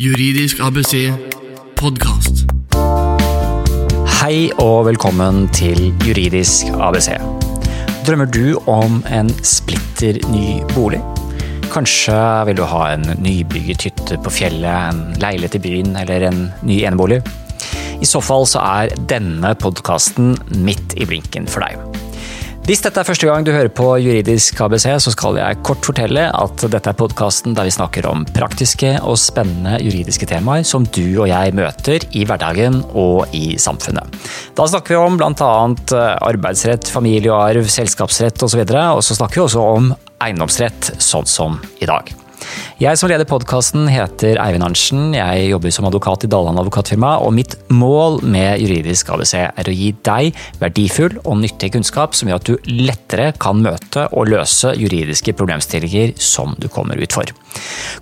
Juridisk ABC podkast. Hei og velkommen til Juridisk ABC. Drømmer du om en splitter ny bolig? Kanskje vil du ha en nybygget hytte på fjellet, en leilighet i byen eller en ny enebolig? I så fall så er denne podkasten midt i blinken for deg. Hvis dette er første gang du hører på Juridisk ABC, så skal jeg kort fortelle at dette er podkasten der vi snakker om praktiske og spennende juridiske temaer som du og jeg møter i hverdagen og i samfunnet. Da snakker vi om bl.a. arbeidsrett, familiearv, selskapsrett osv. Og så snakker vi også om eiendomsrett, sånn som i dag. Jeg som leder podkasten heter Eivind Arntzen. Jeg jobber som advokat i Dalland advokatfirma, og mitt mål med Juridisk ABC er å gi deg verdifull og nyttig kunnskap som gjør at du lettere kan møte og løse juridiske problemstillinger som du kommer ut for.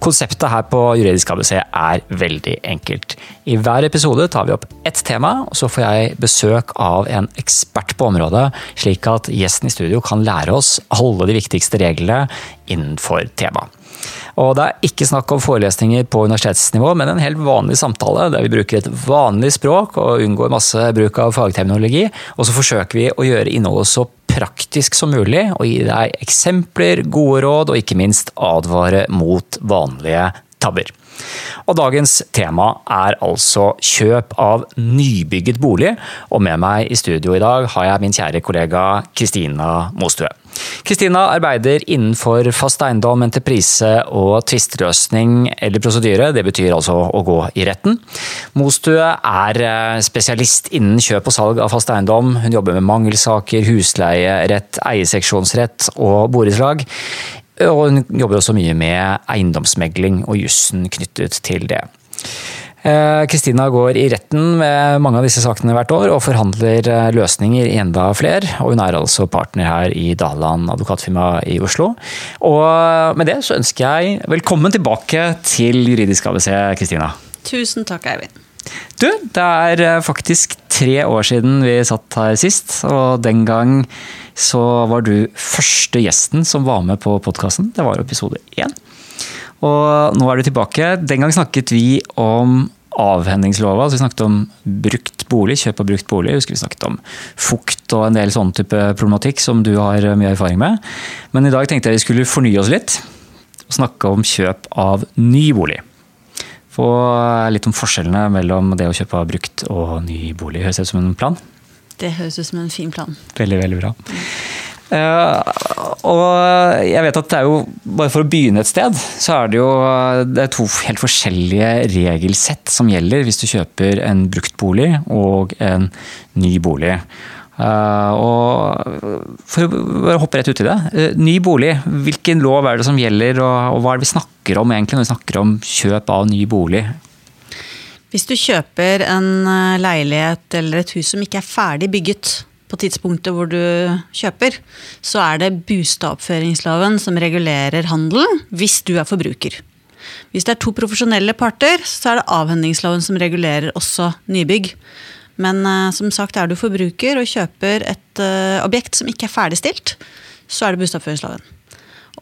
Konseptet her på Juridisk ABC er veldig enkelt. I hver episode tar vi opp ett tema, og så får jeg besøk av en ekspert på området, slik at gjesten i studio kan lære oss alle de viktigste reglene innenfor temaet. Og det er ikke snakk om forelesninger på universitetsnivå, men en helt vanlig samtale der vi bruker et vanlig språk og unngår masse bruk av fagterminologi. Og så forsøker vi å gjøre innholdet så praktisk som mulig og gi deg eksempler, gode råd og ikke minst advare mot vanlige tabber. Og dagens tema er altså kjøp av nybygget bolig, og med meg i studio i dag har jeg min kjære kollega Kristina Mostue. Kristina arbeider innenfor fast eiendom, entreprise og tvisteløsning eller prosedyre. Det betyr altså å gå i retten. Mostue er eh, spesialist innen kjøp og salg av fast eiendom. Hun jobber med mangelsaker, husleierett, eierseksjonsrett og borettslag. Og hun jobber også mye med eiendomsmegling og jussen knyttet til det. Eh, Kristina går i retten med mange av disse sakene hvert år, og forhandler eh, løsninger i enda flere. Og hun er altså partner her i Daland advokatfirma i Oslo. Og med det så ønsker jeg velkommen tilbake til Juridisk ABC, Kristina. Tusen takk, Eivind. Du, det er eh, faktisk tre år siden vi satt her sist, og den gang så var du første gjesten som var med på podkasten. Det var episode én. Og nå er du tilbake. Den gang snakket vi om avhendingslova. Altså vi snakket om brukt bolig, kjøp av brukt bolig. Husker vi snakket om fukt og en del sånn type problematikk som du har mye erfaring med. Men i dag tenkte jeg vi skulle fornye oss litt og snakke om kjøp av ny bolig. Få litt om forskjellene mellom det å kjøpe brukt og ny bolig. Høres det ut som en plan? Det høres ut som en fin plan. Veldig, veldig bra. Uh, og jeg vet at det er jo, bare for å begynne et sted, så er det jo det er to helt forskjellige regelsett som gjelder hvis du kjøper en brukt bolig og en ny bolig. Uh, og For å hoppe rett ut i det. Uh, ny bolig, hvilken lov er det som gjelder, og, hva er det vi snakker om egentlig når vi snakker om kjøp av ny bolig? Hvis du kjøper en leilighet eller et hus som ikke er ferdig bygget, på tidspunktet hvor du kjøper, så er det bostadoppføringsloven som regulerer handelen hvis du er forbruker. Hvis det er to profesjonelle parter, så er det avhendingsloven som regulerer også nybygg. Men uh, som sagt, er du forbruker og kjøper et uh, objekt som ikke er ferdigstilt, så er det bostadoppføringsloven.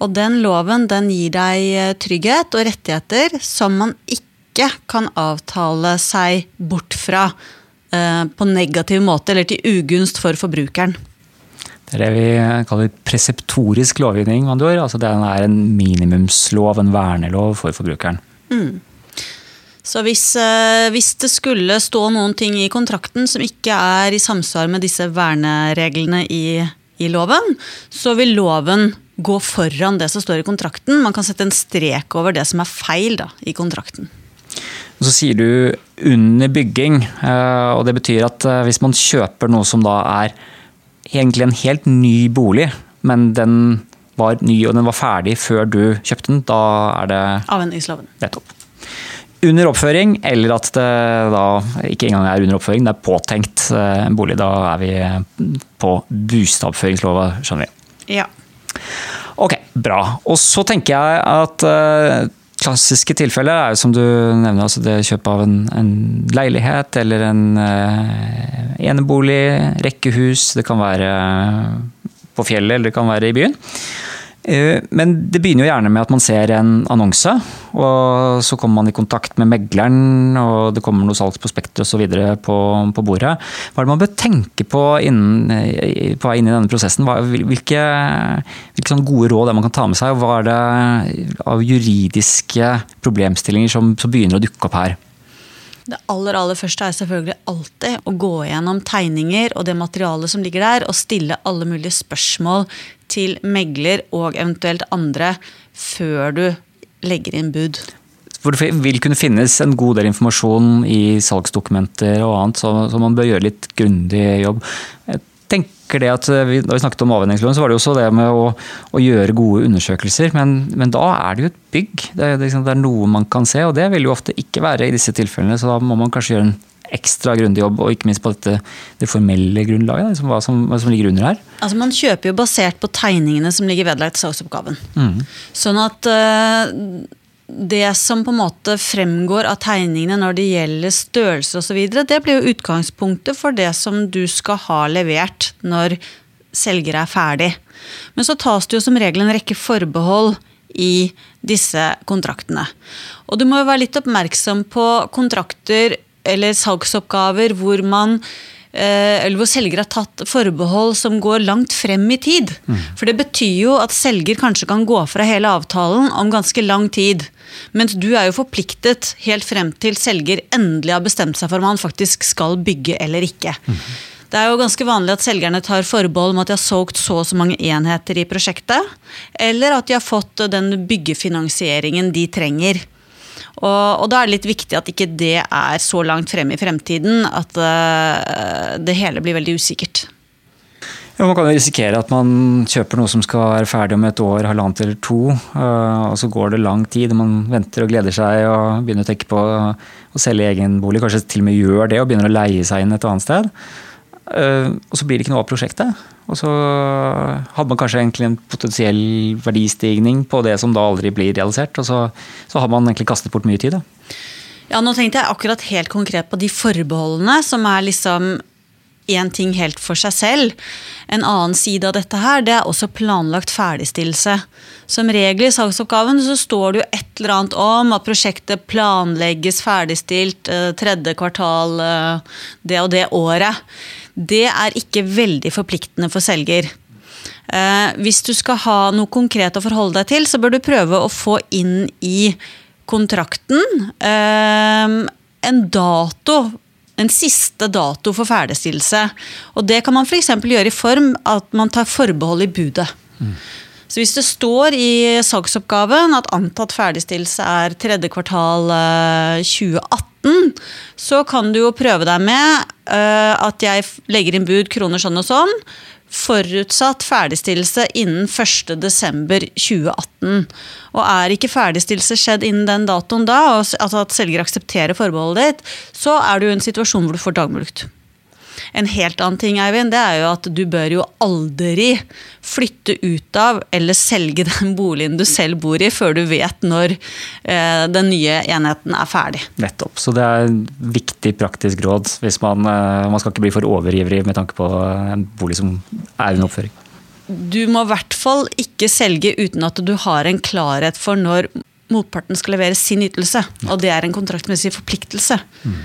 Og den loven den gir deg eh, trygghet og rettigheter som man ikke kan avtale seg bort fra Eh, på negativ måte, eller til ugunst for forbrukeren. Det er det vi kaller preseptorisk lovgivning. Altså det er en minimumslov, en vernelov for forbrukeren. Mm. Så hvis, eh, hvis, det skulle stå noen ting i kontrakten som ikke er i samsvar med disse vernereglene i, i loven, så vil loven gå foran det som står i kontrakten. Man kan sette en strek over det som er feil da, i kontrakten. Så sier du under bygging, eh, og det betyr at eh, hvis man kjøper noe som da er egentlig en helt ny bolig, men den var ny og den var ferdig før du kjøpte den, da er det Avhendingsloven. Nettopp. Under oppføring, eller at det da ikke engang er under oppføring, det er påtenkt eh, en bolig. Da er vi på bostadsoppføringslova, skjønner vi. Ja. Ok, bra. Og så tenker jeg at klassiske tilfeller er jo som du nevner, altså det kjøp av en, en leilighet eller en uh, enebolig, rekkehus. Det kan være på fjellet eller det kan være i byen. Eh, men det begynner jo gjerne med at man ser en annonse, og så kommer man i kontakt med megleren, og det kommer noe salgsprospekter osv. På, på bordet. Hva er det man bør tenke på innen, på vei inn i denne prosessen? Hvilke, hvilke sånn gode råd man kan ta med seg, og hva er det av juridiske problemstillinger som, som begynner å dukke opp her? Det aller aller første er selvfølgelig alltid å gå gjennom tegninger og det materialet som ligger der, og stille alle mulige spørsmål til megler og eventuelt andre før du legger inn bud. For det vil kunne finnes en god del informasjon i salgsdokumenter og annet, så, man bør gjøre litt grundig jobb. Tenker det at vi, Da vi snakket om avvenningsloven, så var det jo også det med å, å gjøre gode undersøkelser. Men, men, da er det jo et bygg. Det, det, det, er noe man kan se, og det vil jo ofte ikke være i disse tilfellene. Så da må man kanskje gjøre en ekstra grundig jobb, og ikke minst på dette, det formelle grunnlaget? Liksom, hva, som, som, ligger under her? Altså Man kjøper jo basert på tegningene som ligger vedlagt saksoppgaven. Mm. Sånn at uh, det som på en måte fremgår av tegningene når det gjelder størrelse osv., det blir jo utgangspunktet for det som du skal ha levert når selger er ferdig. Men så tas det jo som regel en rekke forbehold i disse kontraktene. Og du må jo være litt oppmerksom på kontrakter eller salgsoppgaver hvor man eller hvor selger har tatt forbehold som går langt frem i tid. Mm. For det betyr jo at selger kanskje kan gå fra hele avtalen om ganske lang tid. Mens du er jo forpliktet helt frem til selger endelig har bestemt seg for om han faktisk skal bygge eller ikke. Mm. Det er jo ganske vanlig at selgerne tar forbehold om at de har solgt så og så mange enheter i prosjektet, eller at de har fått den byggefinansieringen de trenger. Og, og, da er det litt viktig at ikke det er så langt frem i fremtiden at uh, det hele blir veldig usikkert. Ja, man kan jo risikere at man kjøper noe som skal være ferdig om et år, halvannet eller to. Uh, og så går det lang tid, og man venter og gleder seg og begynner å tenke på å selge egen bolig. Kanskje til og med gjør det og begynner å leie seg inn et annet sted. Uh, og så blir det ikke noe av prosjektet. Og så hadde man kanskje egentlig en potensiell verdistigning på det som da aldri blir realisert. Og så, så har man egentlig kastet bort mye tid. Da. Ja, nå tenkte jeg akkurat helt konkret på de forbeholdene som er liksom én ting helt for seg selv. En annen side av dette her, det er også planlagt ferdigstillelse. Som regel i salgsoppgaven så står det jo et eller annet om at prosjektet planlegges ferdigstilt eh, tredje kvartal eh, det og det året det er ikke veldig forpliktende for selger. Eh, hvis du skal ha noe konkret å forholde deg til, så bør du prøve å få inn i kontrakten eh, en dato. En siste dato for ferdigstillelse. Og det kan man f.eks. gjøre i form at man tar forbehold i budet. Mm. Så hvis det står i saksoppgaven at antatt ferdigstillelse er tredje kvartal 2018, eh, så kan du jo prøve deg med uh, at jeg legger inn bud kroner sånn og sånn. Forutsatt ferdigstillelse innen 1.12.2018. Og er ikke ferdigstillelse skjedd innen den datoen da, altså at selger aksepterer forbeholdet ditt, så er du i en situasjon hvor du får dagmulkt. En helt annen ting Eivind, det er jo at du bør jo aldri flytte ut av eller selge den boligen du selv bor i, før du vet når eh, den nye enheten er ferdig. Nettopp. Så det er viktig praktisk råd hvis man, eh, man skal ikke bli for overivrig med tanke på en bolig som er under oppføring. Du må i hvert fall ikke selge uten at du har en klarhet for når motparten skal levere sin ytelse. Og det er en kontraktmessig forpliktelse. Mm.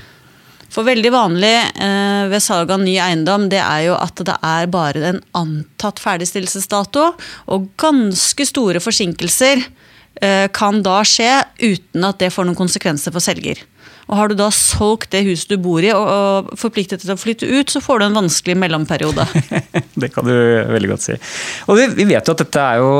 For veldig vanlig eh, ved salg av ny eiendom, det er jo at det er bare en antatt ferdigstillelsesdato. Og ganske store forsinkelser eh, kan da skje uten at det får noen konsekvenser for selger. Og Har du da solgt det huset du bor i og, og forpliktet til å flytte ut, så får du en vanskelig mellomperiode. det kan du veldig godt si. Og vi, vi vet jo at dette er jo,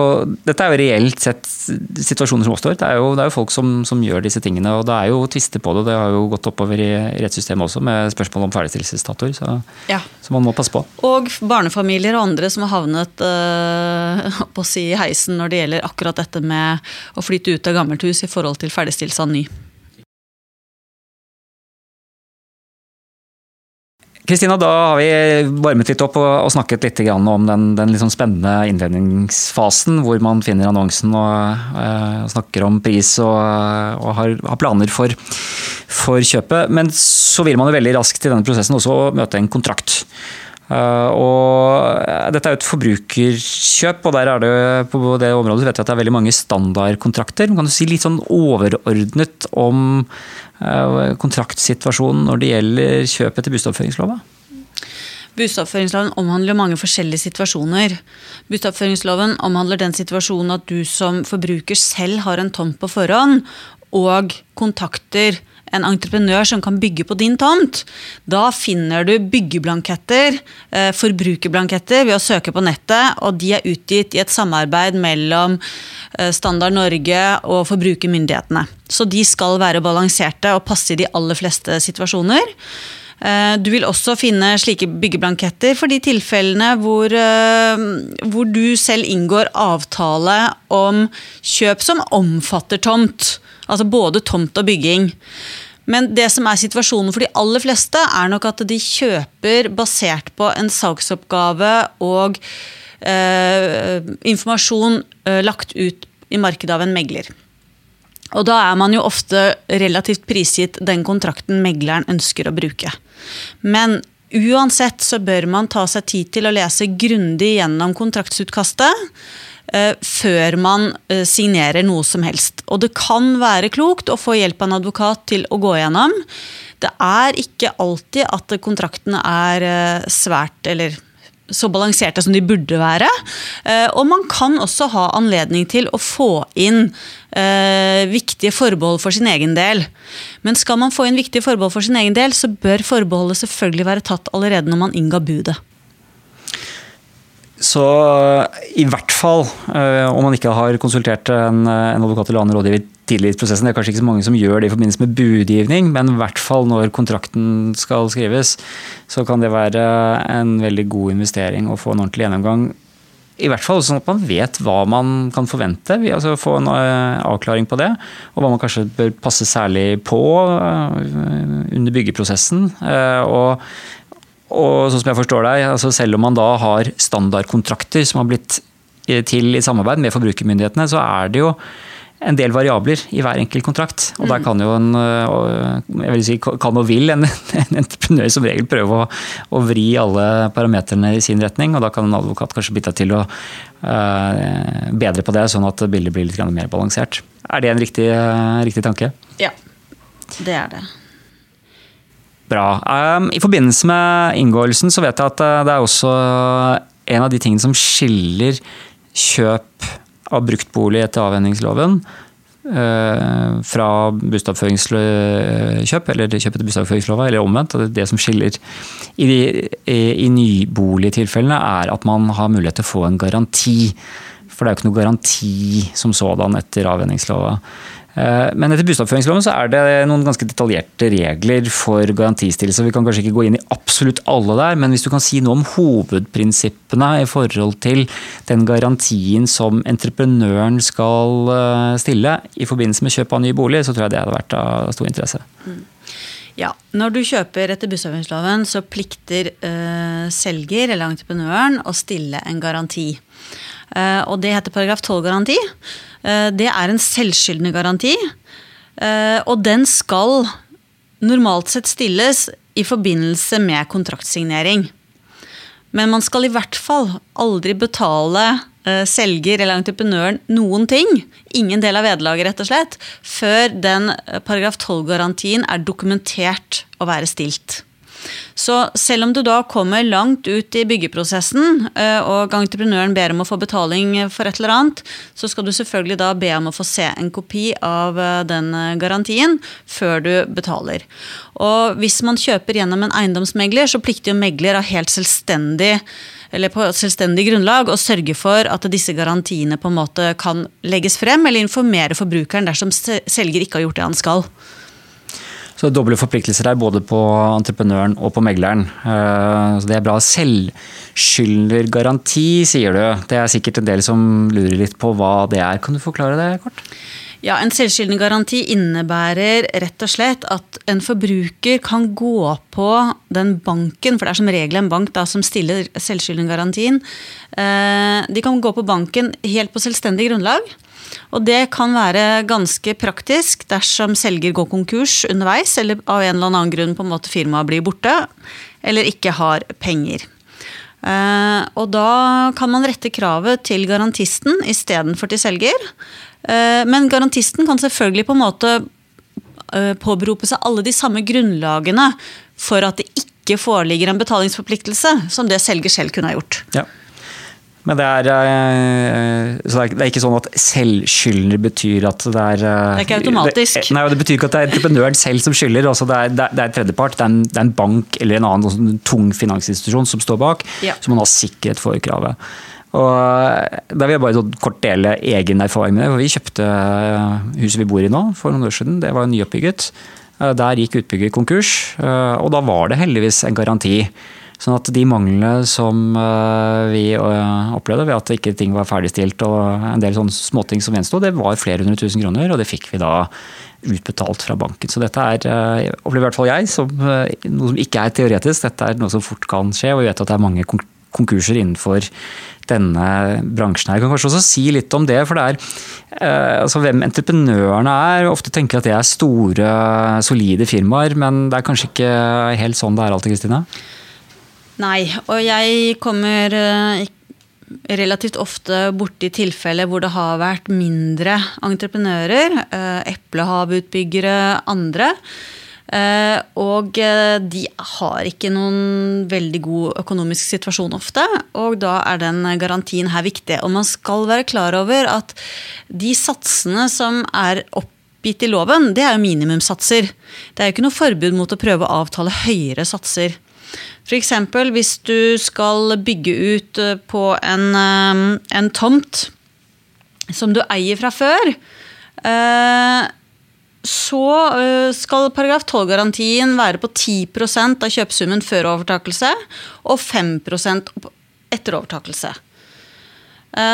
dette er jo reelt sett situasjoner som oppstår. Det er jo, det er jo folk som, som, gjør disse tingene, og det er jo tvister på det. Det har jo gått oppover i rettssystemet også med spørsmål om ferdigstillelsesdatoer, så, ja. så, man må passe på. Og barnefamilier og andre som har havnet øh, på å si heisen når det gjelder akkurat dette med å flytte ut av gammelt hus i forhold til ferdigstillelse av ny. Kristina, da har vi varmet litt opp og, snakket litt om den, den sånn spennende innledningsfasen, hvor man finner annonsen og, og snakker om pris og, og har, har, planer for, for, kjøpet. Men så vil man jo veldig raskt i denne prosessen også møte en kontrakt. Uh, og dette er jo et forbrukerkjøp, og der er det på det området vet vi at det er veldig mange standardkontrakter. Kan du si litt sånn overordnet om uh, kontraktsituasjonen når det gjelder kjøp etter bustadoppføringslova? Bustadoppføringsloven omhandler mange forskjellige situasjoner. Bustadoppføringsloven omhandler den situasjonen at du som forbruker selv har en tomt på forhånd, og kontakter en entreprenør som kan bygge på din tomt. Da finner du byggeblanketter, eh, forbrukerblanketter, ved å søke på nettet. Og de er utgitt i et samarbeid mellom eh, Standard Norge og forbrukermyndighetene. Så de skal være balanserte og passe i de aller fleste situasjoner. Eh, du vil også finne slike byggeblanketter for de tilfellene hvor, hvor, du selv inngår avtale om kjøp som omfatter tomt. Altså både tomt og bygging. Men det som er situasjonen for de aller fleste, er nok at de kjøper basert på en salgsoppgave og eh, informasjon eh, lagt ut i markedet av en megler. Og da er man jo ofte relativt prisgitt den kontrakten megleren ønsker å bruke. Men uansett så bør man ta seg tid til å lese grundig gjennom kontraktsutkastet før man eh, signerer noe som helst. Og det kan være klokt å få hjelp av en advokat til å gå gjennom. Det er ikke alltid at kontraktene er eh, svært eller så balanserte som de burde være. Og man kan også ha anledning til å få inn viktige forbehold for sin egen del. Men skal man få inn viktige forbehold for sin egen del, så bør forbeholdet selvfølgelig være tatt allerede når man innga budet. Så i hvert fall, eh, om man ikke har konsultert en, en advokat eller annen rådgiver tidlig i prosessen, det er kanskje ikke så mange som gjør det i forbindelse med budgivning, men i hvert fall når kontrakten skal skrives, så kan det være en veldig god investering å få en ordentlig gjennomgang. I hvert fall sånn at man vet hva man kan forvente, altså få en eh, avklaring på det. Og hva man kanskje bør passe særlig på eh, under byggeprosessen. Og og sånn som jeg forstår deg, altså selv om man da har standardkontrakter som har blitt eh, til i samarbeid med forbrukermyndighetene, så er det jo en del variabler i hver enkelt kontrakt. Og der mm. kan jo en eh, jeg vil si, kan og vil en, en entreprenør som regel prøve å, å, vri alle parametrene i sin retning, og da kan en advokat kanskje bidra til å uh, bedre på det, sånn at bildet blir litt mer balansert. Er det en riktig, riktig tanke? Ja, det er det. Bra. Um, I forbindelse med inngåelsen så vet jeg at uh, det er også en av de tingene som skiller kjøp av bruktbolig etter avhendingsloven uh, fra bostedoppføringskjøp, eller kjøp etter bostedoppføringslova, eller omvendt. Det som skiller i, i, i nyboligtilfellene, er at man har mulighet til å få en garanti. For det er jo ikke noe garanti som sådan etter avhendingslova. Eh, men etter bostedoppføringsloven så er det noen ganske detaljerte regler for garantistillelse. Vi kan kanskje ikke gå inn i absolutt alle der, men hvis du kan si noe om hovedprinsippene i forhold til den garantien som entreprenøren skal eh, stille i forbindelse med kjøp av ny bolig, så tror jeg det hadde vært av stor interesse. Mm. Ja, Når du kjøper etter bussavgiftsloven, så plikter uh, selger eller entreprenøren å stille en garanti. Uh, og det heter paragraf 12-garanti. Uh, det er en selvskyldende garanti. Eh, og den skal normalt sett stilles i forbindelse med kontraktsignering. Men man skal i hvert fall aldri betale eh, selger eller entreprenøren noen ting, ingen del av vederlaget, rett og slett, før den paragraf 12-garantien er dokumentert å være stilt. Så selv om du da kommer langt ut i byggeprosessen, eh, og entreprenøren ber om å få betaling for et eller annet, så skal du selvfølgelig da be om å få se en kopi av eh, den eh, garantien før du betaler. Og hvis man kjøper gjennom en eiendomsmegler, så plikter jo megler av helt selvstendig eller på selvstendig grunnlag å sørge for at disse garantiene på en måte kan legges frem, eller informere forbrukeren dersom selger ikke har gjort det han skal. Så det er doble forpliktelser her, både på entreprenøren og på megleren. Eh, så det er bra. Selvskyldergaranti, sier du. Det er sikkert en del som lurer litt på hva det er. Kan du forklare det kort? Ja, En selvskyldnergaranti innebærer rett og slett at en forbruker kan gå på den banken, for det er som regel en bank da, som stiller selvskyldnergarantien. Eh, de kan gå på banken helt på selvstendig grunnlag og det kan være ganske praktisk dersom selger går konkurs underveis, eller av en eller annen grunn på en måte firmaet blir borte, eller ikke har penger. Eh, og da kan man rette kravet til garantisten istedenfor til selger. Eh, men garantisten kan selvfølgelig på en måte eh, påberope seg alle de samme grunnlagene for at det ikke foreligger en betalingsforpliktelse, som det selger selv kunne ha gjort. Ja. Men det er, eh, så det er, ikke sånn at selvskyldner betyr at det er eh, Det er ikke automatisk. Det, nei, det betyr ikke at det er entreprenøren selv som skylder. Altså det, er, det, er, tredjepart. Det er, en, det er en bank eller en annen sånn tung finansinstitusjon som står bak, Ja. så man har sikkerhet for kravet. Og eh, Da vil jeg bare sånn kort dele egen erfaring med det. for Vi kjøpte huset vi bor i nå for noen år siden. Det var nyoppbygget. Der gikk utbygger konkurs, og da var det heldigvis en garanti. Sånn at de manglene som eh, vi eh, opplevde ved at ikke ting var ferdigstilt og en del sånne småting som gjensto, det var flere hundre tusen kroner, og det fikk vi da utbetalt fra banken. Så dette er, eh, opplever i hvert fall jeg, som noe som ikke er teoretisk. Dette er noe som fort kan skje, og vi vet at det er mange konkurser innenfor denne bransjen her. Jeg kan kanskje også si litt om det, for det er altså hvem entreprenørene er. Ofte tenker at det er store, solide firmaer, men det er kanskje ikke helt sånn det er alltid, Kristine? Nei, og jeg kommer eh, relativt ofte borti tilfeller hvor det har vært mindre entreprenører. eh, Eplehavutbyggere, andre. Eh, Og de har ikke noen veldig god økonomisk situasjon ofte. Og da er den garantien her viktig. Og man skal være klar over at de satsene som er oppgitt i loven, det er jo minimumssatser. Det er jo ikke noe forbud mot å prøve å avtale høyere satser. F.eks. hvis du skal bygge ut eh, på en, eh, en tomt som du eier fra før, eh, så skal paragraf 12-garantien være på 10% av kjøpesummen før overtakelse og 5 opp- etter overtakelse.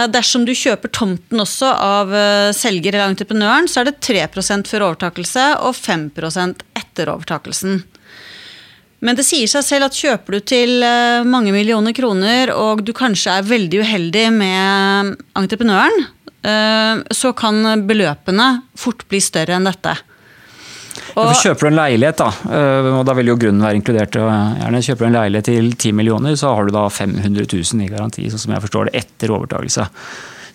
Dersom du kjøper tomten også av selger eller entreprenøren, så er det 3% før overtakelse og 5% etter overtakelsen. Men det sier seg selv at kjøper du til eh, mange millioner kroner, og du kanskje er veldig uheldig med entreprenøren, eh, så kan beløpene fort bli større enn dette. Ja, for kjøper du en leilighet, da, øh, og da vil jo grunnen være inkludert, og gjerne kjøper du en leilighet til 10 millioner, så har du da 500 000 i garanti, sånn som jeg forstår det, etter overtakelse.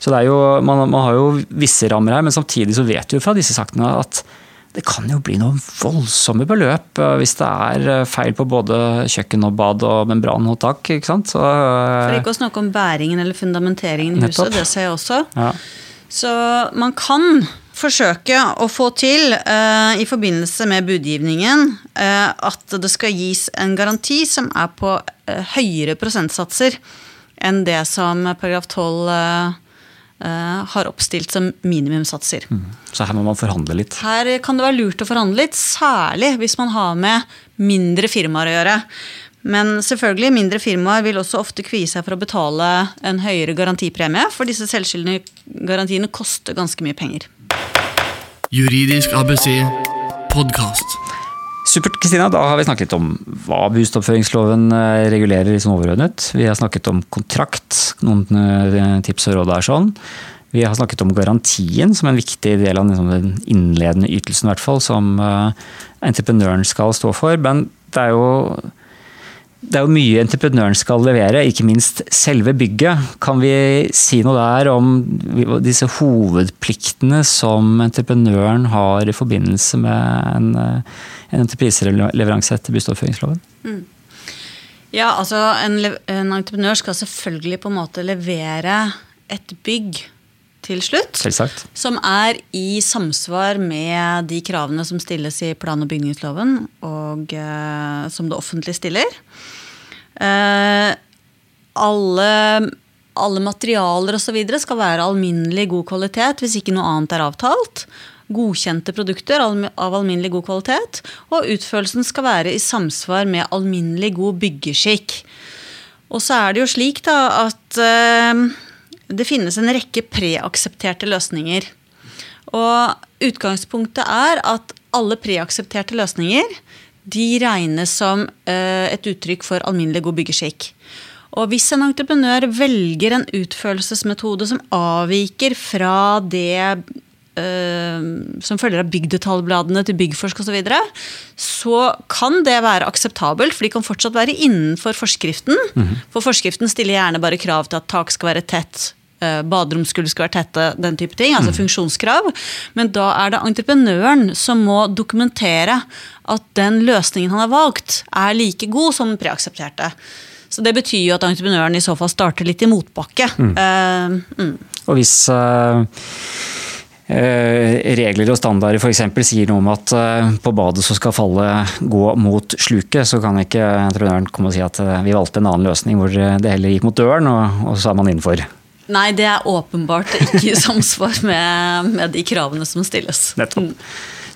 Så det jo, man, man har jo visse rammer her, men samtidig så vet du fra disse sakene at det kan jo bli noen voldsomme beløp øh, hvis det er øh, feil på både kjøkken og bad og membran og tak. ikke sant? Så, For øh, ikke å snakke om bæringen eller fundamenteringen i huset, det ser jeg også. ja. Så man kan forsøke å få til uh, i forbindelse med budgivningen uh, at det skal gis en garanti som er på uh, høyere prosentsatser enn det som paragraf 12 eh, eh, har oppstilt som minimumssatser. Så her må man forhandle litt. Her kan det være lurt å forhandle litt, særlig hvis man har med mindre firmaer å gjøre. Men selvfølgelig, mindre firmaer vil også ofte kvie seg for å betale en høyere garantipremie, for disse selvskyldende garantiene koster ganske mye penger. Juridisk ABC podkast. Supert, Kristina. Da har vi snakket om hva bostoppføringsloven eh, regulerer liksom overordnet. Vi har snakket om kontrakt, noen eh, tips og råd er sånn. Vi har snakket om garantien som en viktig del av liksom, den innledende ytelsen, i hvert fall, som eh, entreprenøren skal stå for. Men det er jo det er jo mye entreprenøren skal levere, ikke minst selve bygget. Kan vi si noe der om disse hovedpliktene som entreprenøren har i forbindelse med en, eh, en entrepriseleveranse etter bustoppføringsloven? Ja, altså en, en entreprenør skal selvfølgelig på en måte levere et bygg til slutt. Selvsagt. Som er i samsvar med de kravene som stilles i plan- og bygningsloven, og eh, som det offentlige stiller. Eh, alle, alle materialer osv. skal være alminnelig god kvalitet hvis ikke noe annet er avtalt. Godkjente produkter av alminnelig god kvalitet. Og utførelsen skal være i samsvar med alminnelig god byggeskikk. Og så er det jo slik da at eh, det finnes en rekke preaksepterte løsninger. Og utgangspunktet er at alle preaksepterte løsninger de regnes som eh, et uttrykk for alminnelig god byggeskikk. Og hvis en entreprenør velger en utførelsesmetode som avviker fra det eh, som følger av byggdetaljbladene til Byggforsk osv., så, videre, så kan det være akseptabelt, for de kan fortsatt være innenfor forskriften. For forskriften stiller gjerne bare krav til at tak skal være tett, baderomsgulv skal være tette, den type ting. Altså funksjonskrav. Men da er det entreprenøren som må dokumentere at den løsningen han har valgt, er like god som den preaksepterte. Så det betyr jo at entreprenøren i så fall starter litt i motbakke. Eh, mm. Og hvis eh, eh, regler og standarder f.eks. sier noe om at eh, på badet så skal fallet gå mot sluket, så kan ikke entreprenøren komme og si at eh, vi valgte en annen løsning hvor eh, det heller gikk mot døren, og, og så er man innenfor. Nei, det er åpenbart ikke i samsvar med, med de kravene som stilles. Nettopp.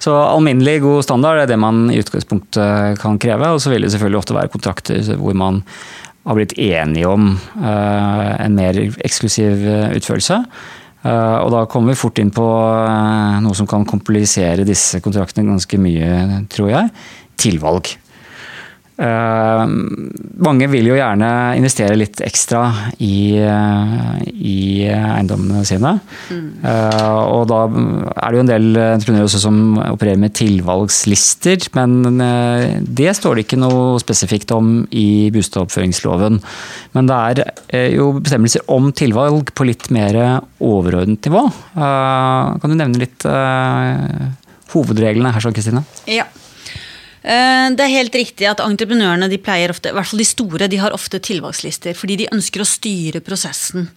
Så alminnelig god standard er det man i utgangspunktet kan kreve. Og så vil det selvfølgelig ofte være kontrakter hvor man har blitt enige om uh, en mer eksklusiv utførelse. Uh, og da kommer vi fort inn på uh, noe som kan komplisere disse kontraktene ganske mye, tror jeg. Tilvalg. Eh, mange vil jo gjerne investere litt ekstra i, eh, i eiendommene sine. Eh, og da er det jo en del entreprenører også som opererer med tilvalgslister, men det står det ikke noe spesifikt om i bostedoppføringsloven. Men det er jo bestemmelser om tilvalg på litt mer overordnet nivå. Kan du nevne litt hovedreglene her, Kristine? Ja. Eh, Det er helt riktig at entreprenørene de pleier ofte, i hvert fall de store, de har ofte tilvalgslister. Fordi de ønsker å styre prosessen.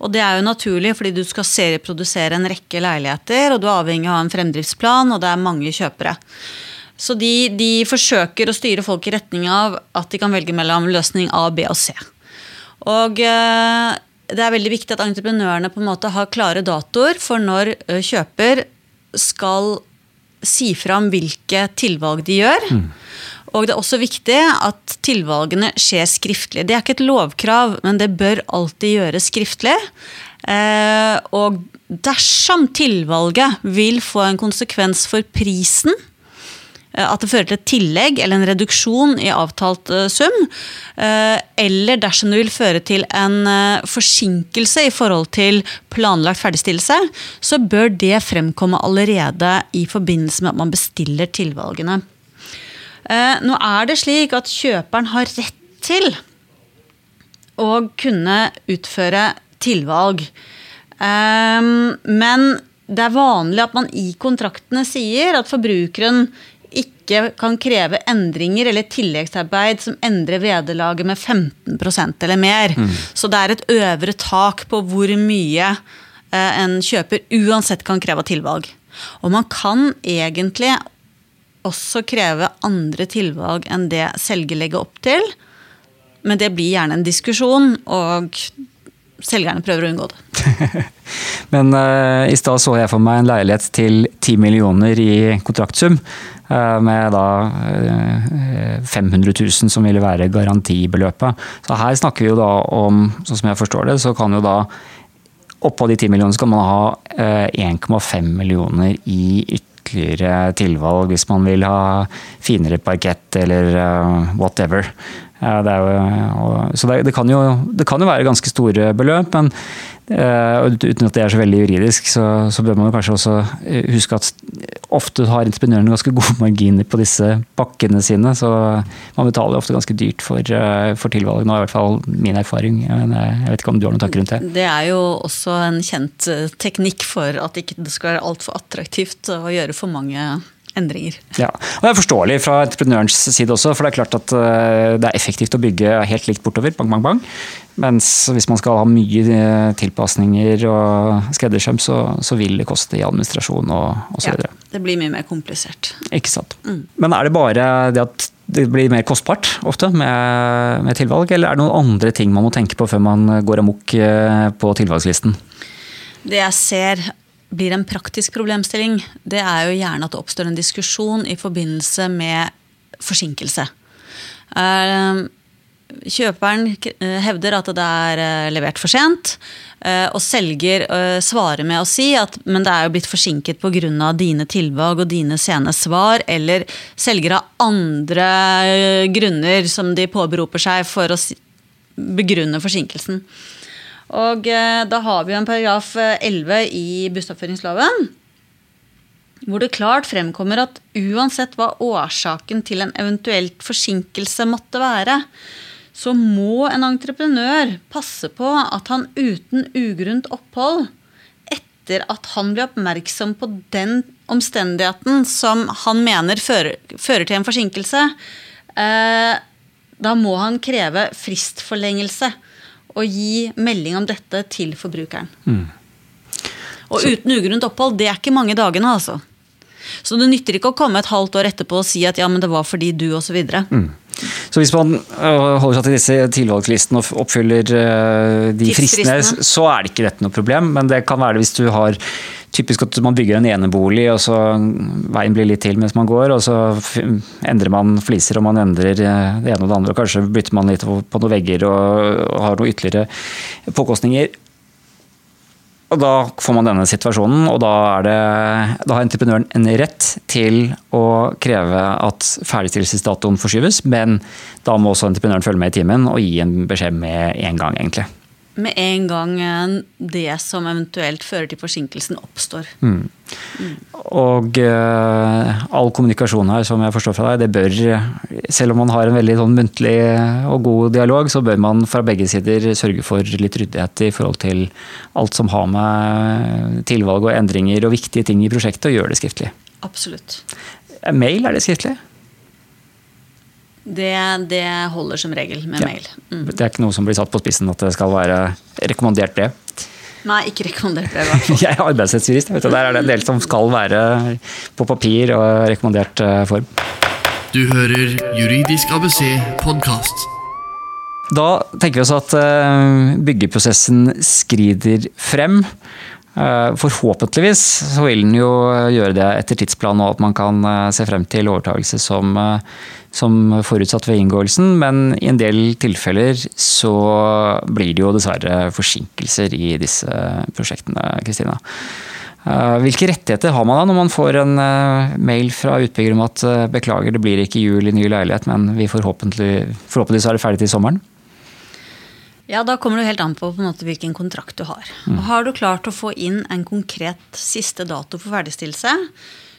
Og det er jo naturlig, fordi du skal serieprodusere en rekke leiligheter, og du er avhengig av en fremdriftsplan, og det er mange kjøpere. Så de, de forsøker å styre folk i retning av at de kan velge mellom løsning A, B og C. Og eh, det er veldig viktig at entreprenørene på en måte har klare datoer for når eh, kjøper skal si fram hvilke tilvalg de gjør. Og det er også viktig at tilvalgene skjer skriftlig. Det er ikke et lovkrav, men det bør alltid gjøres skriftlig. Eh, og dersom tilvalget vil få en konsekvens for prisen, at det fører til et tillegg eller en reduksjon i avtalt eh, sum, eh, eller dersom det vil føre til en eh, forsinkelse i forhold til planlagt ferdigstillelse, så bør det fremkomme allerede i forbindelse med at man bestiller tilvalgene. Eh, Nå er det slik at kjøperen har rett til å kunne utføre tilvalg. Men det er vanlig at man i kontraktene sier at forbrukeren ikke kan kreve endringer eller tilleggsarbeid som endrer vederlaget med 15% eller mer. Så det er et øvre tak på hvor mye eh, en kjøper uansett kan kreve av tilvalg. Og man kan egentlig også kreve andre tilvalg enn det selger legger opp til. Men det blir gjerne en diskusjon, og selgerne prøver å unngå det. Men uh, i stad så jeg for meg en leilighet til 10 millioner i kontraktsum. Eh, med da eh, 500 000 som ville være garantibeløpet. Så her snakker vi jo da om, sånn som jeg forstår det, så kan jo da oppå de 10 millionene skal man ha eh, 1,5 millioner i ytterligere tilvalg hvis man vil ha finere parkett eller eh, whatever. Det jo, så det, det, kan jo, det kan jo være ganske store beløp, men eh, uten at det er så veldig juridisk, så, så bør man kanskje også eh, huske at ofte har entreprenørene ganske gode marginer på disse pakkene sine, så man betaler ofte ganske dyrt for, eh, for tilvalg. Nå er i hvert fall min erfaring. Men jeg vet ikke om du har noen tanker rundt det? Det er jo også en kjent teknikk for at ikke det skal være altfor attraktivt å gjøre for mange endringer. Ja, og Det er forståelig fra entreprenørens side også, for det er klart at eh, det er effektivt å bygge helt likt bortover. bang, bang, bang. Mens hvis man skal ha mye eh, tilpasninger og skreddersøm, så, så vil det koste i administrasjon og osv. Ja, det blir mye mer komplisert. Ikke sant. Men er det bare det at det blir mer kostbart ofte med, med tilvalg, eller er det noen andre ting man må tenke på før man går amok eh, på tilvalgslisten? Det jeg ser blir en praktisk problemstilling, det er jo gjerne at det oppstår en diskusjon i forbindelse med forsinkelse. Eh, Kjøperen eh, hevder at det er eh, levert for sent, eh, og selger svarer med å si at men det er jo blitt forsinket pga. dine tilvalg og dine sene svar, eller selger av andre grunner som de påberoper seg for å begrunne forsinkelsen. Og eh, da har vi en paragraf eh, 11 i bustoppføringsloven hvor det klart fremkommer at uansett hva årsaken til en eventuelt forsinkelse måtte være, så må en entreprenør passe på at han uten ugrunnt opphold, etter at han blir oppmerksom på den omstendigheten som han mener fører, fører til en forsinkelse, eh, da må han kreve fristforlengelse og gi melding om dette til forbrukeren. Og uten ugrunnet opphold, det er ikke mange dagene, altså. Så det nytter ikke å komme et halvt år etterpå og si at ja, men det var fordi du, osv. Mm. Så hvis man øh, holder seg til disse tilvalgslistene og oppfyller øh, de fristene, så er det ikke dette noe problem. Men det kan være det hvis du har typisk at man bygger en enebolig, og så veien blir litt til mens man går, og så endrer man fliser og man endrer øh, det ene og det andre. og Kanskje bytter man litt på noen vegger og har noen ytterligere påkostninger. Og da får man denne situasjonen, og da, det, da, har entreprenøren en rett til å kreve at ferdigstillelsesdatoen forskyves, men da må også entreprenøren følge med i timen og gi en beskjed med en gang, egentlig med en gang eh, det som eventuelt fører til forsinkelsen, oppstår. Mm. Mm. Og uh, all kommunikasjon her, som jeg forstår fra deg, det bør, selv om man har en veldig sånn muntlig og god dialog, så bør man fra begge sider sørge for litt ryddighet i forhold til alt som har med tilvalg og endringer og viktige ting i prosjektet, og gjøre det skriftlig. Absolutt. Mail, er det skriftlig? Det, det, holder som regel med ja. mail. Mm. Det er ikke noe som blir satt på spissen at det skal være rekommandert brev? Nei, ikke rekommandert brev. i Jeg er arbeidsrettsjurist. Der er det en del som skal være på papir og rekommandert eh, form. Du hører Juridisk ABC podkast. Da tenker vi oss at eh, byggeprosessen skrider frem. Eh, forhåpentligvis så vil den jo gjøre det etter tidsplanen og at man kan se frem til overtakelse som som forutsatt ved inngåelsen, men i en del tilfeller så blir det jo dessverre forsinkelser i disse prosjektene. Kristina. Eh, hvilke rettigheter har man da når man får en eh, mail fra utbygger om at eh, beklager, det blir ikke jul i ny leilighet, men vi forhåpentlig, forhåpentligvis er det ferdig til sommeren? Ja, Da kommer det helt an på, på måte, hvilken kontrakt du har. Mm. Har du klart å få inn en konkret siste dato for ferdigstillelse,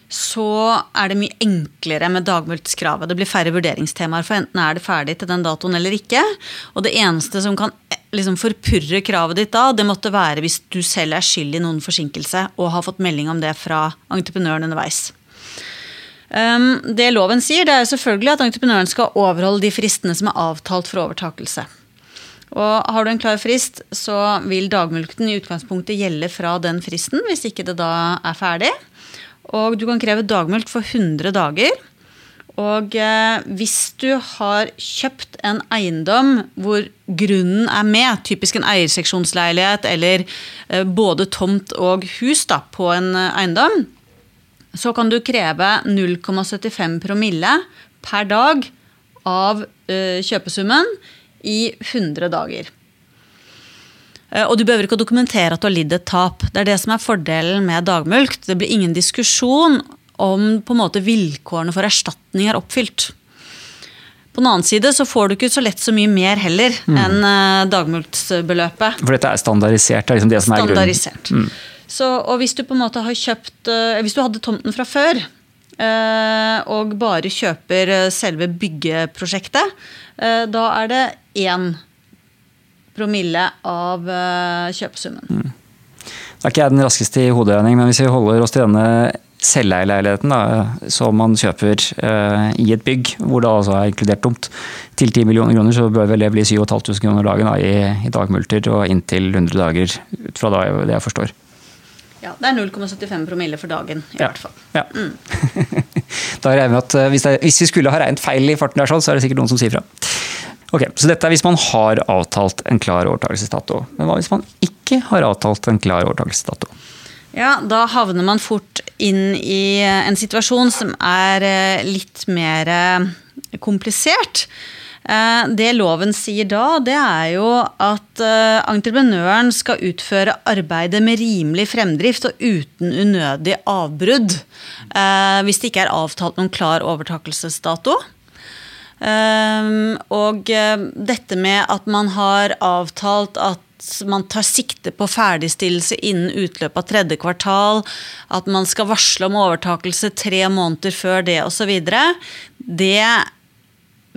så er det mye enklere med dagmulktskravet. Det blir færre vurderingstemaer, for enten er det ferdig til den datoen eller ikke. Og det eneste som kan eh, liksom forpurre kravet ditt da, det måtte være hvis du selv er skyld i noen forsinkelse og har fått melding om det fra entreprenøren underveis. Um, det loven sier, det er selvfølgelig at entreprenøren skal overholde de fristene som er avtalt for overtakelse. Og Har du en klar frist, så vil dagmulkten i utgangspunktet gjelde fra den fristen, hvis ikke det da er ferdig. Og du kan kreve dagmeldt for 100 dager. Og eh, hvis du har kjøpt en eiendom hvor grunnen er med, typisk en eierseksjonsleilighet eller eh, både tomt og hus da, på en eh, eiendom, så kan du kreve 0,75 promille per dag av eh, kjøpesummen i 100 dager. Eh, og du behøver ikke å dokumentere at du har lidd et tap. Det er det som er fordelen med dagmulkt. Det blir ingen diskusjon om på en måte vilkårene for erstatning er oppfylt. På den annen side så får du ikke så lett så mye mer heller mm. enn uh, dagmulktsbeløpet. For dette er standardisert? Det er liksom det som er standardisert. Mm. Så, og hvis du på en måte har kjøpt uh, Hvis du hadde tomten fra før, og bare kjøper selve byggeprosjektet, da er det én promille av uh, kjøpesummen. Mm. Da er ikke jeg den raskeste i hoderegning, men hvis vi holder oss til denne selveierleiligheten som man kjøper uh, i et bygg, hvor det altså er inkludert tomt, til 10 millioner kroner, så bør vel det bli 7500 kroner dagen da, i, i dagmulter og inntil 100 dager, ut fra da, det jeg forstår. Ja, det er 0,75 promille for dagen, i ja. hvert fall. Ja. Mm. da regner vi at eh, hvis, det, hvis, vi skulle ha regnet feil i farten, der, sånn, så er det sikkert noen som sier fra. Ok, Så dette er hvis man har avtalt en klar overtakelsesdato. Men hva hvis man ikke har avtalt en klar overtakelsesdato? Ja, da havner man fort inn i en situasjon som er eh, litt mer eh, komplisert. Eh, det loven sier da, det er jo at entreprenøren skal utføre arbeidet med rimelig fremdrift og uten unødig avbrudd. Hvis det ikke er avtalt noen klar overtakelsesdato. Um, og uh, dette med at man har avtalt at man tar sikte på ferdigstillelse innen utløpet av tredje kvartal, at man skal varsle om overtakelse tre måneder før det osv. Det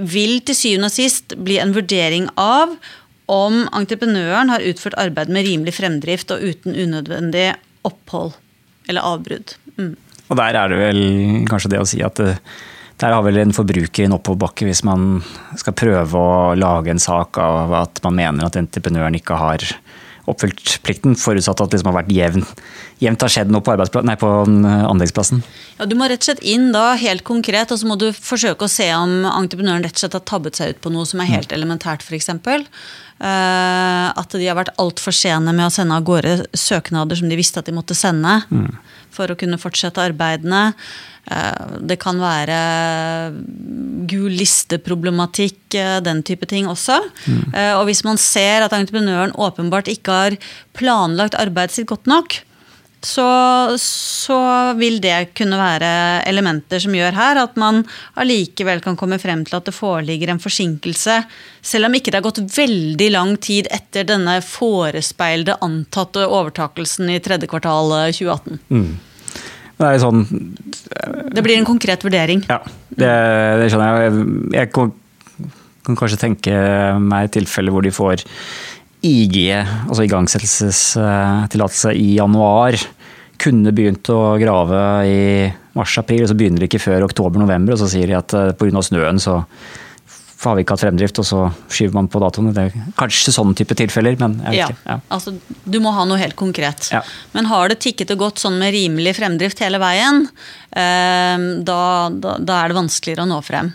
vil til syvende og sist bli en vurdering av om entreprenøren har utført arbeid med rimelig fremdrift og uten unødvendig opphold eller avbrudd. Mm. Og der er det vel kanskje det å si at det, der har vel en forbruker en oppoverbakke hvis man skal prøve å lage en sak av at man mener at entreprenøren ikke har oppfylt plikten, forutsatt at det liksom har vært jevnt, jevnt har skjedd noe på, nei, på anleggsplassen? Ja, Du må rett og slett inn da helt konkret, og så må du forsøke å se om entreprenøren rett og slett har tabbet seg ut på noe som er helt mm. elementært, f.eks. Uh, at de har vært altfor sene med å sende av gårde søknader som de visste at de måtte sende. Mm. For å kunne fortsette arbeidene. Uh, det kan være gul liste-problematikk, uh, den type ting også. Mm. Og hvis man ser at entreprenøren åpenbart ikke har planlagt arbeidet sitt godt nok, så, så, vil det kunne være elementer som gjør her at man allikevel kan komme frem til at det foreligger en forsinkelse, selv om ikke det har gått veldig lang tid etter denne forespeilede antatte overtakelsen i tredje kvartal 2018. Eh, mm. Det er sånn Det blir en konkret vurdering. Ja, det, det skjønner jeg. Jeg kan, kan kanskje tenke meg tilfeller hvor de får IG, altså igangsettelsestillatelse, i januar. Kunne begynt å grave i mars-april, og så begynner de ikke før oktober-november. Og så sier de at eh, pga. snøen så har vi ikke hatt fremdrift, og så skyver man på datoene. Det er kanskje sånne type tilfeller, men jeg vet ja, ja. Altså, du må ha noe helt konkret. Ja. Men har det tikket og gått sånn med rimelig fremdrift hele veien, eh, da, da, da, er det vanskeligere å nå frem.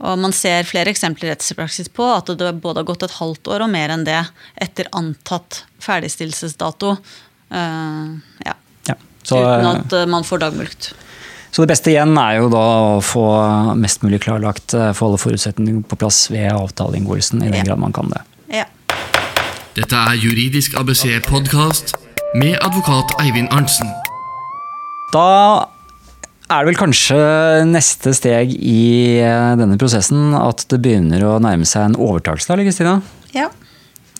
Og man ser flere eksempler i rettspraksis på at det både har gått et halvt år og mer enn det etter antatt ferdigstillelsesdato. Uh, ja. ja. Så, Uten eh, at man får dagmulkt. Så det beste igjen er jo da å få mest mulig klarlagt, eh, få alle forutsetninger på plass ved avtaleinngåelsen, i den ja. grad man kan det. Ja. Dette er Juridisk ABC-podkast med advokat Eivind Arntzen. Da er det vel kanskje neste steg i eh, denne prosessen at det begynner å nærme seg en overtakelse, eller Kristina? Ja.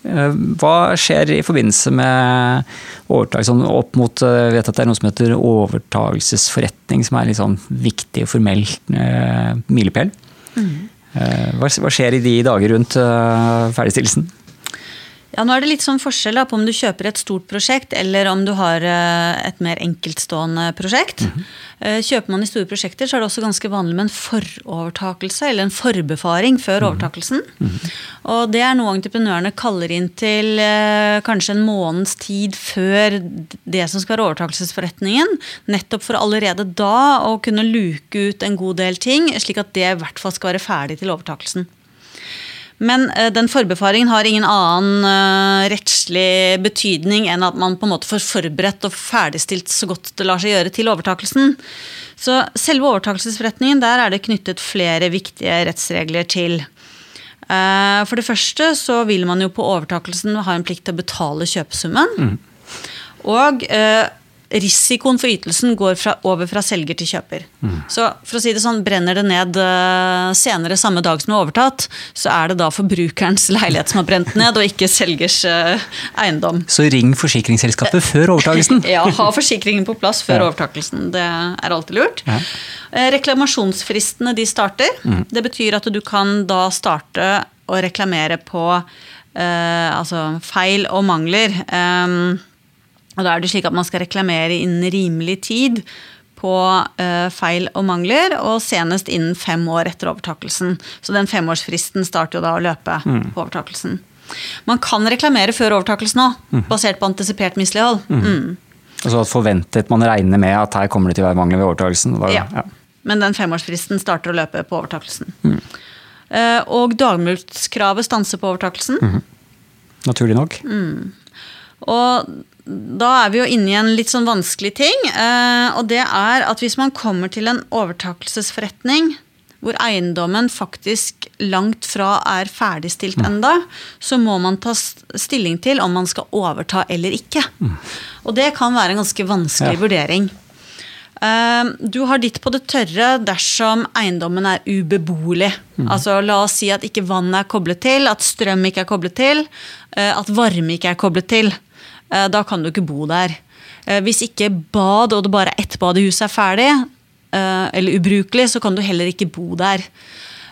Eh, hva skjer i forbindelse med overtakelse sånn opp mot eh, Jeg vet at det er noe som heter overtakelsesforretning, som er litt sånn viktig og formell eh, milepæl. Mm. Hva, skjer i de dager rundt ferdigstillelsen? Ja, nå er det litt sånn forskjell på om du kjøper et stort prosjekt eller om du har eh, et mer enkeltstående prosjekt. Mm -hmm. Kjøper man i store prosjekter, så er det også ganske vanlig med en forovertakelse eller en forbefaring før -hmm. overtakelsen. Mm -hmm. Og det er noe entreprenørene kaller inn til eh, kanskje en måneds tid før det som skal være overtakelsesforretningen. Nettopp for allerede da å kunne luke ut en god del ting, slik at det i hvert fall skal være ferdig til overtakelsen. Men uh, den forbefaringen har ingen annen uh, rettslig betydning enn at man på en måte får forberedt og ferdigstilt så godt det lar seg gjøre til overtakelsen. Så selve overtakelsesforretningen, der er det knyttet flere viktige rettsregler til. Uh, for det første så vil man jo på overtakelsen ha en plikt til å betale kjøpesummen. Mm. Og risikoen for ytelsen går fra, over fra selger til kjøper. Mm. Så for å si det sånn, brenner det ned uh, senere samme dag som det er overtatt, så er det da forbrukerens leilighet som har brent ned, og ikke selgers uh, eiendom. Så ring forsikringsselskapet før overtakelsen? ja, ha forsikringen på plass før ja. overtakelsen. Det er alltid lurt. Ja. Uh, reklamasjonsfristene de starter. Mm. Det betyr at du kan da starte å reklamere på altså feil og mangler. Um, og da er det slik at man skal reklamere innen rimelig tid på uh, feil og mangler, og senest innen fem år etter overtakelsen. Så den femårsfristen starter jo da å løpe mm. på overtakelsen. Man kan reklamere før overtakelsen òg, mm. basert på antisipert mislighold. Mm. Mm. Altså forventet man regner med at her kommer det til å være mangler ved overtakelsen? Da, ja. ja. Men den femårsfristen starter å løpe på overtakelsen. Uh, og dagmulktskravet stanser på overtakelsen. Mm. Naturlig nok. Mm. Og da er vi jo inne i en litt sånn vanskelig ting. Eh, og det er at hvis man kommer til en overtakelsesforretning hvor eiendommen faktisk langt fra er ferdigstilt mm. enda, så må man ta stilling til om man skal overta eller ikke. Mm. Og det kan være en ganske vanskelig ja. vurdering. Eh, Du har ditt på det tørre dersom eiendommen er ubeboelig. Altså La oss si at ikke vann er koblet til, at strøm ikke er koblet til, eh, at varme ikke er koblet til. Eh, Da kan du ikke bo der. Eh, Hvis ikke bad og det bare er ett bad i huset er ferdig, eh, eller ubrukelig, så kan du heller ikke bo der.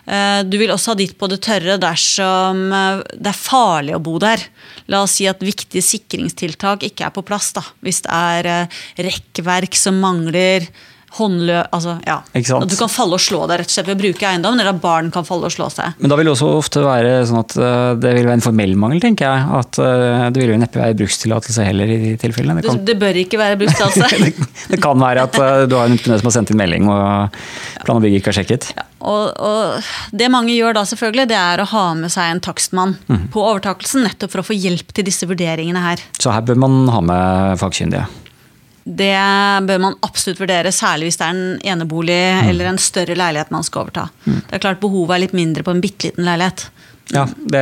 Du vil også ha ditt på det tørre dersom det er farlig å bo der. La oss si at viktige sikringstiltak ikke er på plass. da. Hvis det er rekkverk som mangler håndlø... Altså, ja. At du kan falle og slå deg rett og slett ved å bruke eiendommen, eller at barn kan falle og slå seg. Men da vil det også ofte være sånn at eh, det vil være en formell mangel, tenker jeg. At eh, det vil jo neppe være brukstillatelse heller i de tilfellene. Det kan, det bør ikke være brukstillatelse. det, det kan være at eh, du har en entreprenør som har sendt inn melding og plan og bygg ikke har sjekket. Ja, og, og det mange gjør da, selvfølgelig, det er å ha med seg en takstmann Mhm. på overtakelsen, nettopp for å få hjelp til disse vurderingene her. Så her bør man ha med fagkyndige. Det bør man absolutt vurdere, særlig hvis det er en enebolig eller en større leilighet man skal overta. Det er klart Behovet er litt mindre på en bitte liten leilighet. Ja, det,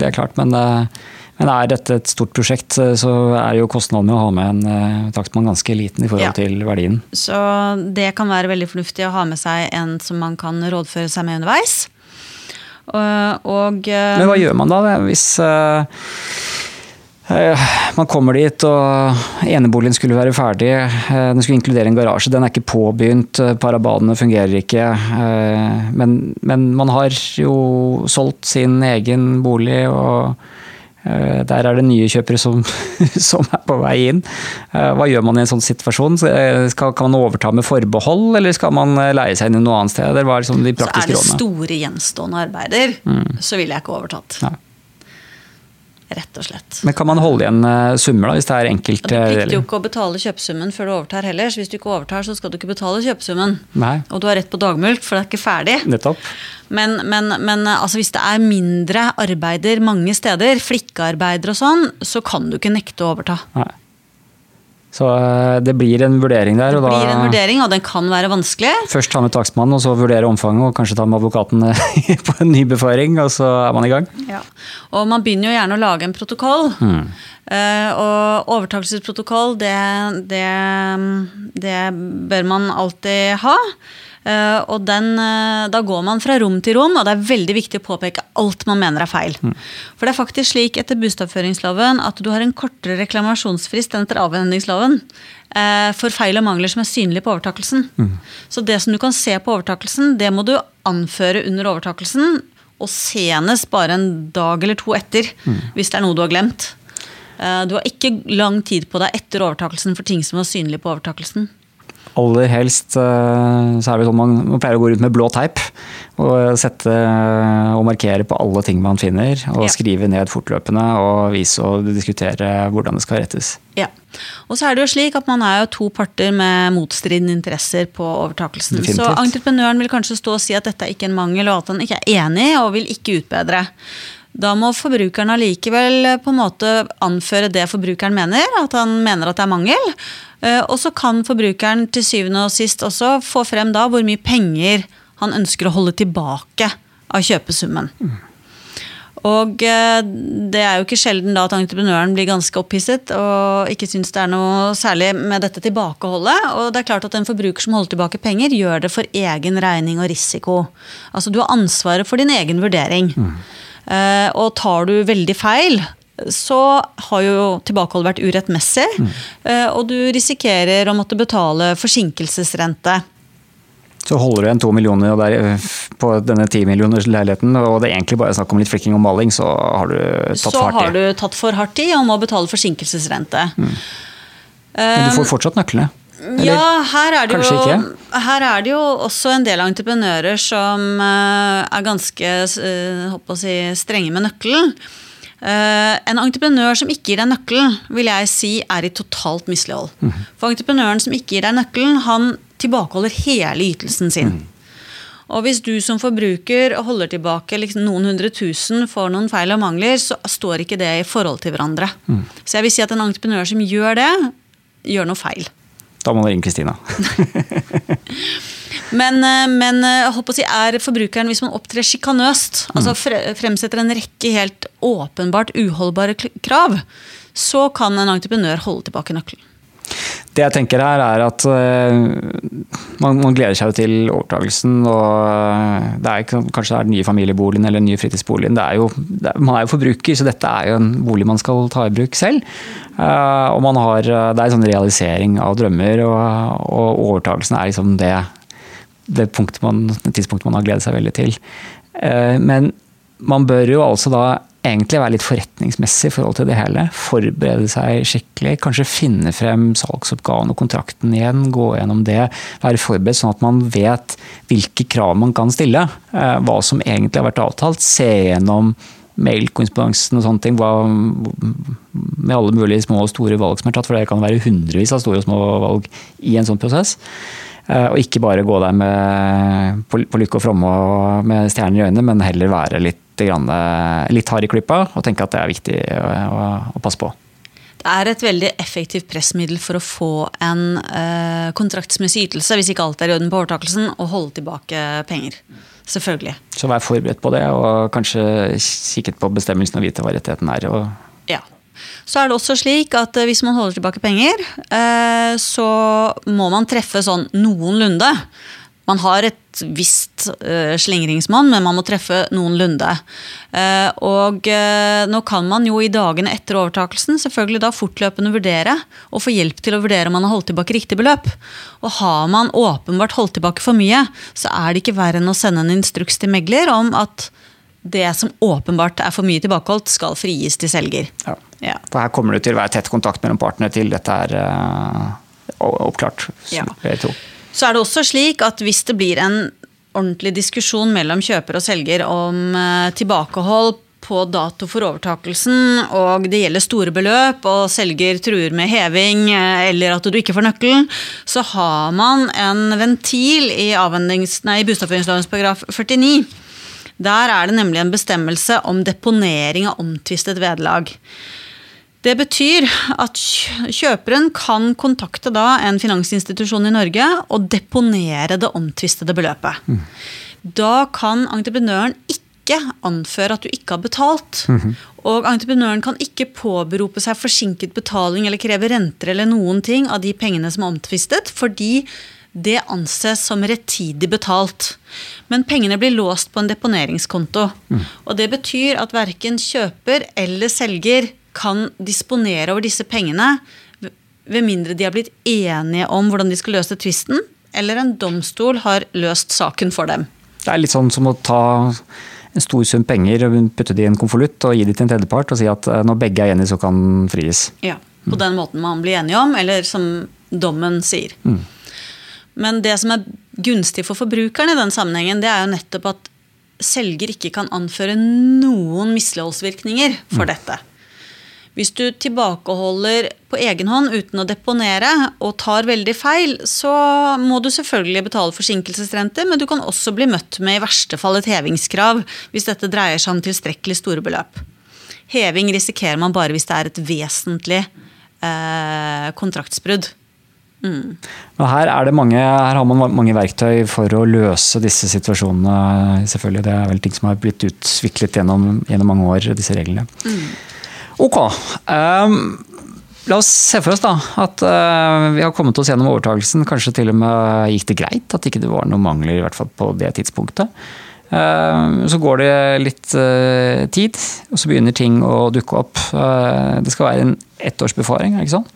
det er klart, men, eh, men er dette et stort prosjekt, eh, så er jo kostnaden med å ha med en eh, takstmann ganske liten i forhold Ja. til verdien. Så det kan være veldig fornuftig å ha med seg en som man kan rådføre seg med underveis. Og, og Men hva gjør man da hvis man kommer dit og eneboligen skulle være ferdig, eh, den skulle inkludere en garasje, den er ikke påbegynt, parabanene parabadene fungerer ikke. eh, Men, men man har jo solgt sin egen bolig og eh, der er det nye kjøpere som, som er på vei inn. Eh, Hva gjør man i en sånn situasjon? Eh, Skal, kan man overta med forbehold, eller skal man eh, leie seg inn noe annet sted? Hva er liksom de så er det store gjenstående arbeider, så ville jeg ikke overtatt. Nei. Rett og slett. Men kan man holde igjen eh, summer da, hvis det er Og enkelte Du plikter jo ikke å betale kjøpesummen før du overtar heller. Så hvis du ikke overtar, så skal du ikke betale kjøpesummen. Nei, Og du har rett på dagmulkt, for det er ikke ferdig. nettopp. Men, men, men altså, hvis det er mindre arbeider mange steder, flikkearbeider og sånn, så kan du ikke nekte å overta. Nei. Så eh, det blir en vurdering der, Det blir en vurdering, og den kan være vanskelig. først ta med takstmannen, og så vurdere omfanget, og kanskje ta med advokaten eh, på en ny befaring, og så er man i gang. Ja. Og man begynner jo gjerne å lage en protokoll. Mm. og overtakelsesprotokoll, det, det, det bør man alltid ha. Eh, og den, eh, da går man fra rom til rom, og det er veldig viktig å påpeke alt man mener er feil. For det er faktisk slik etter bostedoppføringsloven at du har en kortere reklamasjonsfrist enn etter avhendingsloven. eh, For feil og mangler som er synlige på overtakelsen. Så det som du kan se på overtakelsen, det må du anføre under overtakelsen. Og senest bare en dag eller to etter, hvis det er noe du har glemt. Du har ikke lang tid på deg etter overtakelsen for ting som var synlige på overtakelsen. Aller helst eh, så er det sånn man, man pleier å gå rundt med blå teip og sette eh, og markere på alle ting man finner, og Ja. skrive ned fortløpende og vise og diskutere hvordan det skal rettes. Ja. Og så er det jo slik at man er jo to parter med motstridende interesser på overtakelsen. Definitivt. Så entreprenøren vil kanskje stå og si at dette er ikke en mangel, og at han ikke er enig og vil ikke utbedre. Da må forbrukeren allikevel på en måte anføre det forbrukeren mener, at han mener at det er mangel. Eh, Og så kan forbrukeren til syvende og sist også få frem da hvor mye penger han ønsker å holde tilbake av kjøpesummen. Og eh, det er jo ikke sjelden da at entreprenøren blir ganske opphisset og ikke syns det er noe særlig med dette tilbakeholdet. Og det er klart at en forbruker som holder tilbake penger, gjør det for egen regning og risiko. Altså du har ansvaret for din egen vurdering. Mm. og tar du veldig feil, så har jo tilbakeholdet vært urettmessig. Mm. og du risikerer å måtte betale forsinkelsesrente. Så holder du igjen to millioner der, eh, på denne timillionersleiligheten, millioners leiligheten, og det er egentlig bare snakk om litt flikking og maling, så har du tatt Så for har i. du tatt for hardt i og må betale forsinkelsesrente. Men du får fortsatt nøklene. Eller? Ja, her er, det jo, her er det jo også en del entreprenører som eh, er ganske si, strenge med nøkkelen. Eh, en entreprenør som ikke gir deg nøkkelen, vil jeg si er i totalt mislighold. Mhm. For entreprenøren som ikke gir deg nøkkelen, han tilbakeholder hele ytelsen sin. Mhm. Og hvis du som forbruker holder tilbake liksom noen hundre tusen for noen feil og mangler, så står ikke det i forhold til hverandre. Mhm. Så jeg vil si at en entreprenør som gjør det, gjør noe feil. Da må du ringe Kristina. Men, eh, men eh, si, er forbrukeren, hvis man opptrer sjikanøst, altså fremsetter en rekke helt åpenbart uholdbare krav, så kan en entreprenør holde tilbake nøkkelen. det jeg tenker her, er at uh, man, man, gleder seg til overtagelsen. og det er Kanskje det er den nye familieboligen eller den nye fritidsboligen. Er jo, er, man er jo forbruker, så dette er jo en bolig man skal ta i bruk selv. Uh, og man har, det er en sånn realisering av drømmer, og, og overtagelsen er liksom det, det, man, tidspunktet man har gledet seg veldig til. Men man bør jo altså da egentlig være litt forretningsmessig i forhold til det hele. Forberede seg skikkelig. Kanskje finne frem salgsoppgaven og kontrakten igjen. Gå gjennom det. Være forberedt sånn at man vet hvilke krav man kan stille. Eh, hva som egentlig har vært avtalt. Se gjennom mailkorrespondansen og sånne ting. Hva, med alle mulige små og store valg som er tatt. For det kan være hundrevis av store og små valg i en sånn prosess. Eh, og ikke bare gå der med, på, på lykke og fromme og med stjerner i øynene, men heller være litt litt hard i klypa og tenke at det er viktig å, å, å passe på. Det er et veldig effektivt pressmiddel for å få en eh, kontraktsmessig ytelse, hvis ikke alt er i orden på overtakelsen, og holde tilbake penger. Selvfølgelig. Så vær forberedt på det, og kanskje kikket på bestemmelsen og vite hva rettigheten er. ja. Så er det også slik at eh, hvis man holder tilbake penger, eh, så må man treffe sånn noenlunde. Man har et visst uh, slingringsmonn, men man må treffe noenlunde. Uh, og uh, nå kan man jo i dagene etter overtakelsen selvfølgelig da fortløpende vurdere og få hjelp til å vurdere om man har holdt tilbake riktig beløp. Og har man åpenbart holdt tilbake for mye, så er det ikke verre enn å sende en instruks til megler om at det som åpenbart er for mye tilbakeholdt, skal frigis til selger. Ja. Ja. For her kommer det til å være tett kontakt mellom partene til dette er oppklart. Ja. Jeg tror. Så er det også slik at hvis det blir en ordentlig diskusjon mellom kjøper og selger om eh, tilbakehold på dato for overtakelsen, og det gjelder store beløp, og selger truer med heving eh, eller at du ikke får nøkkelen, så har man en ventil i, i bustadoppføringslovens paragraf 49. Der er det nemlig en bestemmelse om deponering av omtvistet vederlag. Det betyr at kjøperen kan kontakte da en finansinstitusjon i Norge og deponere det omtvistede beløpet. Mm. Da kan entreprenøren ikke anføre at du ikke har betalt. Mm Og entreprenøren kan ikke påberope seg forsinket betaling eller kreve renter eller noen ting av de pengene som er omtvistet, fordi det anses som rettidig betalt. Men pengene blir låst på en deponeringskonto. Mm. Og det betyr at verken kjøper eller selger kan disponere over disse pengene ved mindre de har blitt enige om hvordan de skal løse tvisten, eller en domstol har løst saken for dem. Det er litt sånn som å ta en stor sum penger, og putte det i en konvolutt og gi det til en tredjepart og si at eh, når begge er enige, så kan fries. Ja, På den måten man blir enige om, eller som dommen sier. Mm. Men det som er gunstig for forbrukeren i den sammenhengen, det er jo nettopp at selger ikke kan anføre noen misligholdsvirkninger for mm. dette. Hvis du tilbakeholder på egen hånd uten å deponere og tar veldig feil, så må du selvfølgelig betale forsinkelsesrente, men du kan også bli møtt med i verste fall et hevingskrav hvis dette dreier seg om tilstrekkelig store beløp. Heving risikerer man bare hvis det er et vesentlig eh, kontraktsbrudd. Mm. Her, mange, her, har man mange verktøy for å løse disse situasjonene. selvfølgelig. Det er vel ting som har blitt utviklet gjennom, gjennom mange år, disse reglene. Mm. Ok. Um, la oss se for oss da, at uh, vi har kommet oss gjennom overtakelsen. Kanskje til og med gikk det greit, at ikke det var noen mangler i hvert fall på det tidspunktet. Uh, så går det litt uh, tid, og så begynner ting å dukke opp. det skal være en ettårsbefaring, ikke sånn?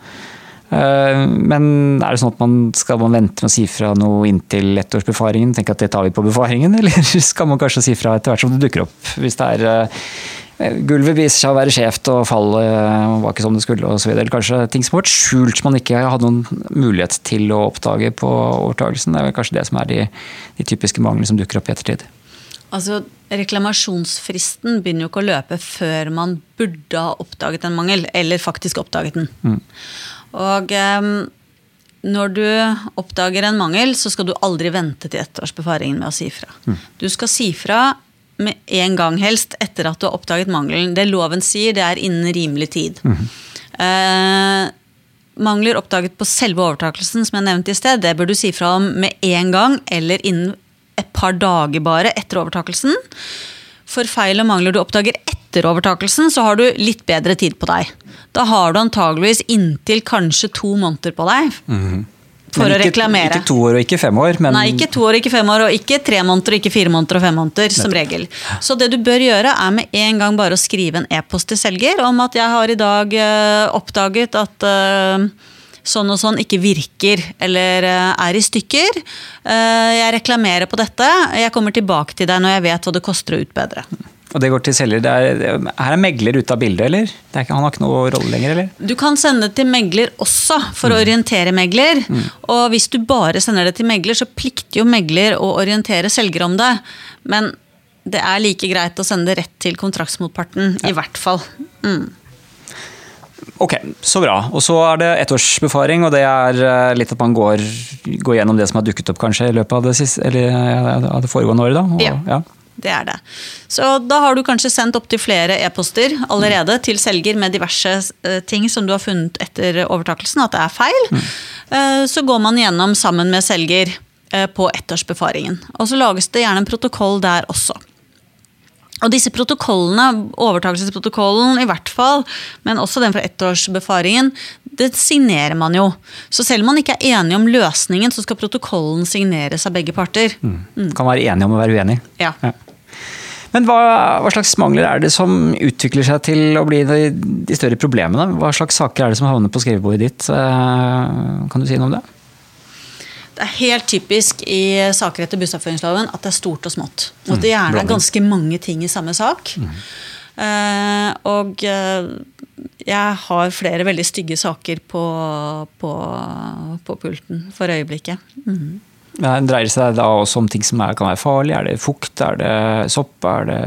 Men er det sånn at man skal man vente med å si fra noe inntil ettårsbefaringen? Tenke at det tar vi på befaringen, eller skal man kanskje si fra etter hvert som det dukker opp? Hvis det er Gulvet viser seg å være skjevt og fallet var ikke som det skulle osv. videre. kanskje ting som har vært skjult som man ikke hadde noen mulighet til å oppdage på overtagelsen. Det er vel kanskje det som er de, de typiske manglene som dukker opp i ettertid. Altså, Reklamasjonsfristen begynner jo ikke å løpe før man burde ha oppdaget en mangel, eller faktisk oppdaget den. Mm. Og um, når du oppdager en mangel, så skal du aldri vente til ettårsbefaringen med å si fra. Mm. Du skal si fra med en gang helst etter at du har oppdaget mangelen. Det loven sier, det er innen rimelig tid. Mm. Eh, mangler oppdaget på selve overtakelsen, som jeg nevnte i sted, det bør du si fra om med en gang eller innen et par dager bare etter overtakelsen. For feil og mangler du oppdager etter overtakelsen så har du litt bedre tid på deg. Da har du antageligvis inntil kanskje to måneder på deg for ikke, å reklamere. Ikke to år og ikke fem år, men Nei, ikke to år, og ikke fem år, og ikke tre måneder, og ikke fire måneder og fem måneder, som regel. Så det du bør gjøre, er med en gang bare å skrive en e-post til selger om at jeg har i dag eh, oppdaget at eh, sånn og sånn ikke virker, eller eh, er i stykker. Jeg reklamerer på dette. Jeg kommer tilbake til deg når jeg vet hva det koster å utbedre. Og det går til selger. Er, her er megler ute av bildet, eller? Det er ikke, han har ikke noe rolle lenger, eller? Du kan sende det til megler også, for å orientere megler. Og hvis du bare sender det til megler, så plikter jo megler å orientere selger om det. Men det er like greit å sende det rett til kontraktsmotparten, i hvert fall. Mm. Ok, så bra. Og så er det ettårsbefaring, og det er eh, litt at man går, går gjennom det som har dukket opp kanskje i løpet av det, siste, eller, ja, av det foregående året. da. Og, Ja. ja. Det er det. Så da har du kanskje sendt opptil flere e-poster allerede til selger med diverse eh, ting som du har funnet etter overtakelsen at det er feil. Mm. Så går man gjennom sammen med selger eh, på ettårsbefaringen. Og så lages det gjerne en protokoll der også. Og disse protokollene, overtakelsesprotokollen i hvert fall, men også den fra ettårsbefaringen, det signerer man jo. Så selv om man ikke er enig om løsningen, så skal protokollen signeres av begge parter. Kan være enige om å være uenige. Ja. Ja. Men hva, hva slags mangler er det som utvikler seg til å bli de, de større problemene? Hva slags saker er det som havner på skrivebordet ditt? Eh, Kan du si noe om det? Det er helt typisk i saker etter bussavføringsloven at det er stort og smått. Og at det gjerne er ganske mange ting i samme sak. Eh, og eh, jeg har flere veldig stygge saker på, på, på pulten for øyeblikket. Mhm. Det dreier seg da også om ting som er, kan være farlig. Er det fukt, er det sopp, er det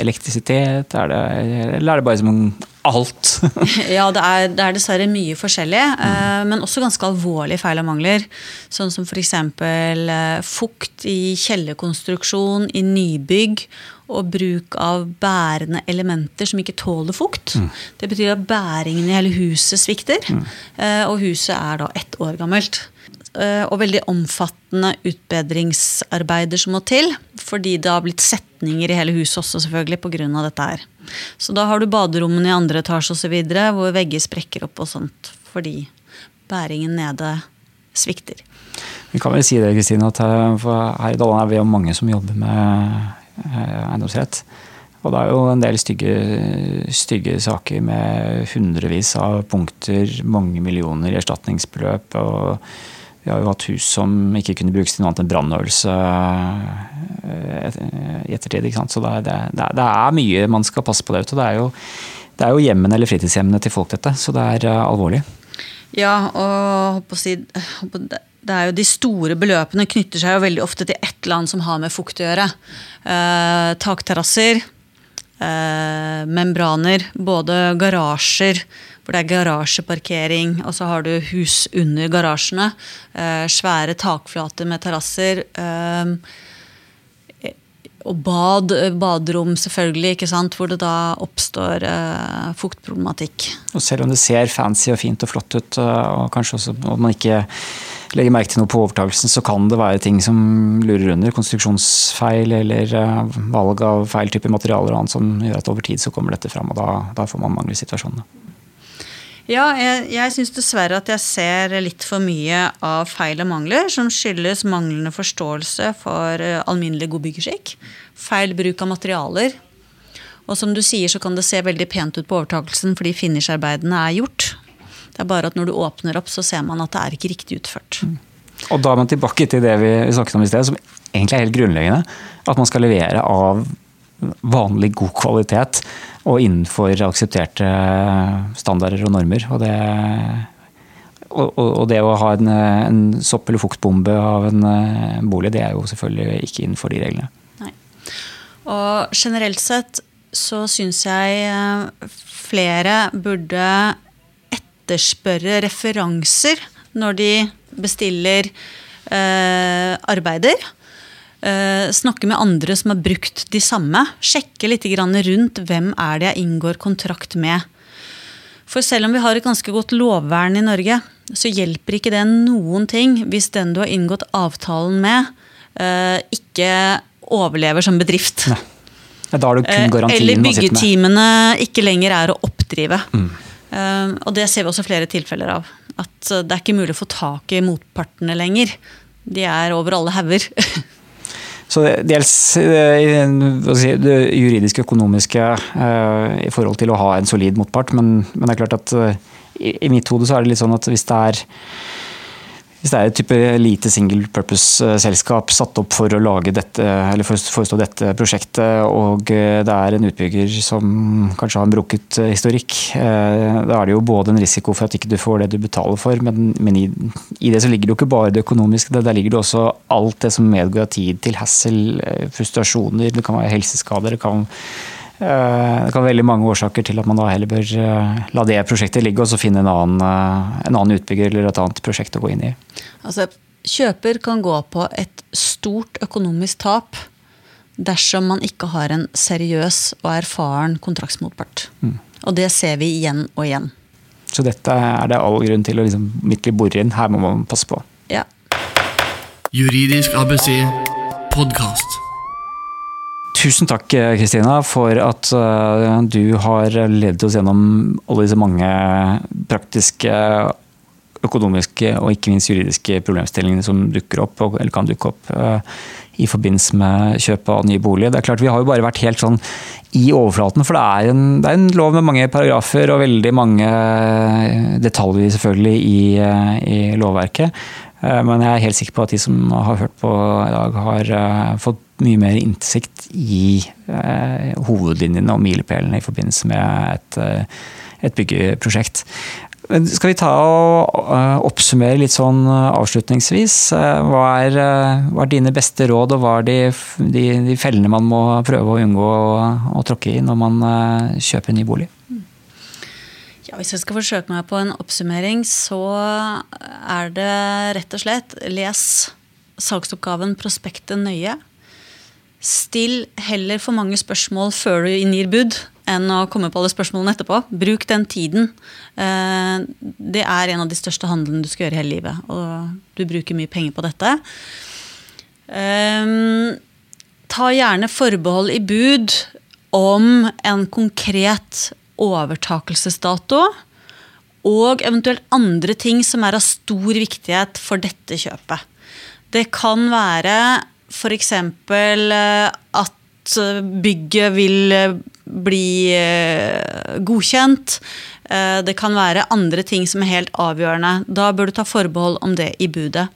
elektrisitet? Er det, eller er det bare som alt? Ja, det er, det er dessverre mye forskjellig, Mm. men også ganske alvorlige feil og mangler. Sånn som f.eks. Eh, fukt i kjellerkonstruksjon, i nybygg, og bruk av bærende elementer som ikke tåler fukt. Det betyr at bæringen i hele huset svikter, mm. og huset er da ett år gammelt. Eh, og veldig omfattende utbedringsarbeider som må til. Fordi det har blitt setninger i hele huset også, selvfølgelig, pga. dette her. Så da har du baderommene i andre etasje osv. hvor vegger sprekker opp og sånt. Fordi bæringen nede svikter. Vi kan vel si det, Kristine, at eh, her i Dalane er vi jo mange som jobber med eh, eiendomsrett. Og det er jo en del stygge, stygge saker med hundrevis av punkter, mange millioner i erstatningsbeløp. og vi har jo hatt hus som ikke kunne brukes til noe annet enn brannøvelse eh, i ettertid. ikke sant? Så det er, det, er, det er mye man skal passe på der ute. Det er jo, det er jo hjemmene eller fritidshjemmene til folk, dette. Så det er eh, alvorlig. Ja, og si, det er jo De store beløpene knytter seg jo veldig ofte til et eller annet som har med fukt å gjøre. Eh, takterrasser, eh, membraner, både garasjer hvor det er garasjeparkering, og så har du hus under garasjene. eh, svære takflater med terrasser. eh, og bad, baderom selvfølgelig, ikke sant? hvor det da oppstår eh, fuktproblematikk. Og selv om det ser fancy og fint og flott ut, øh, og kanskje også om man ikke legger merke til noe på overtakelsen, så kan det være ting som lurer under. Konstruksjonsfeil eller øh, valg av feil type materialer og annet som gjør at over tid så kommer dette fram, og da, da får man mangelsituasjoner. Ja, jeg, jeg syns dessverre at jeg ser litt for mye av feil og mangler som skyldes manglende forståelse for uh, alminnelig god byggeskikk. Feil bruk av materialer. Og som du sier, så kan det se veldig pent ut på overtakelsen fordi finisharbeidene er gjort. Det er bare at når du åpner opp, så ser man at det er ikke riktig utført. Og da er man tilbake til det vi snakket om i sted, som egentlig er helt grunnleggende. At man skal levere av vanlig god kvalitet og innenfor aksepterte standarder og normer. Og det, og, og, det å ha en, en sopp- eller fuktbombe av en eh, bolig, det er jo selvfølgelig ikke innenfor de reglene. Nei. Og generelt sett så syns jeg eh, flere burde etterspørre referanser når de bestiller eh, arbeider. Eh, snakke med andre som har brukt de samme. Sjekke litt grann rundt hvem er det jeg inngår kontrakt med. For selv om vi har et ganske godt lovvern i Norge, så hjelper ikke det noen ting hvis den du har inngått avtalen med, eh, ikke overlever som bedrift. Da er det kun Eh, garantien Eller byggeteamene ikke lenger er å oppdrive. Eh, og det ser vi også flere tilfeller av. At det er ikke mulig å få tak i motpartene lenger. De er over alle hauger. Så dels eh, si, det juridiske økonomiske eh, i forhold til å ha en solid motpart, men, men det er klart at eh, i mitt hode så er det litt sånn at hvis det er hvis det er et type lite single purpose-selskap satt opp for å lage dette, eller forestå dette prosjektet, og eh, det er en utbygger som kanskje har en brukket eh, historikk, eh, da er det jo både en risiko for at ikke du får det du betaler for, men, men i, i det så ligger det jo ikke bare det økonomiske, der ligger det også alt det som medgår av tid til hassel, frustrasjoner, det kan være helseskader, det kan det kan være veldig mange årsaker til at man da heller bør eh, la det prosjektet ligge og så finne en annen, eh, en annen utbygger eller et annet prosjekt å gå inn i. Altså, kjøper kan gå på et stort økonomisk tap dersom man ikke har en seriøs og erfaren kontraktsmotpart. Og det ser vi igjen og igjen. Så dette er det all grunn til å liksom midtlig bore inn. Her må man passe på. Ja. Juridisk ABC podkast. Tusen takk Kristina for at eh, du har ledet oss gjennom alle disse mange praktiske, økonomiske og ikke minst juridiske problemstillingene som dukker opp, eller kan dukke opp eh, i forbindelse med kjøp av ny bolig. Det er klart Vi har jo bare vært helt sånn i overflaten, for det er en, det er en lov med mange paragrafer og veldig mange detaljer selvfølgelig i, eh, i lovverket. Eh, Men jeg er helt sikker på at de som har hørt på i dag, har eh, fått mye mer innsikt i eh, hovedlinjene og milepælene i forbindelse med et, eh, et byggeprosjekt. Skal vi ta og eh, oppsummere litt sånn eh, avslutningsvis? Hva er, hva er dine beste råd, og hva er de, de, de fellene man må prøve å unngå å, å tråkke i når man kjøper en ny bolig? Ja, hvis jeg skal forsøke meg på en oppsummering, så er det rett og slett les salgsoppgaven, prospektet, nøye. Still heller for mange spørsmål før du inngir bud, enn å komme på alle spørsmålene etterpå. Bruk den tiden. Eh, Det er en av de største handlene du skal gjøre i hele livet, og du bruker mye penger på dette. Eh, Ta gjerne forbehold i bud om en konkret overtakelsesdato, og eventuelt andre ting som er av stor viktighet for dette kjøpet. Det kan være f.eks. at bygget vil bli eh, godkjent. Eh, Det kan være andre ting som er helt avgjørende. Da bør du ta forbehold om det i budet.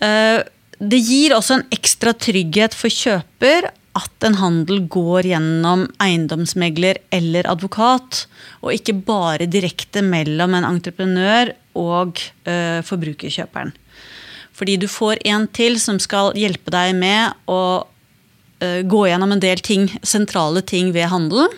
Eh, Det gir også en ekstra trygghet for kjøper at en handel går gjennom eiendomsmegler eller advokat, og ikke bare direkte mellom en entreprenør og eh, forbrukerkjøperen. Fordi du får en til som skal hjelpe deg med å eh, gå gjennom en del ting, sentrale ting ved handelen.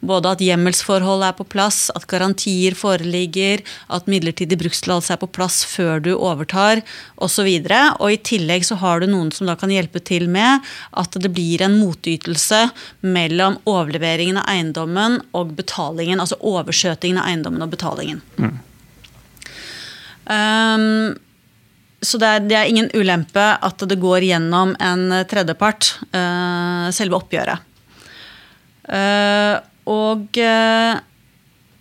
Både at hjemmelsforhold er på plass, at garantier foreligger, at midlertidig brukstillatelse er på plass før du overtar osv. Og, og i tillegg så har du noen som da kan hjelpe til med at det blir en motytelse mellom overleveringen av eiendommen og betalingen. Altså overskjøtingen av eiendommen og betalingen. Um, så det er, det er ingen ulempe at det går gjennom en tredjepart, uh, selve oppgjøret. Uh, og uh,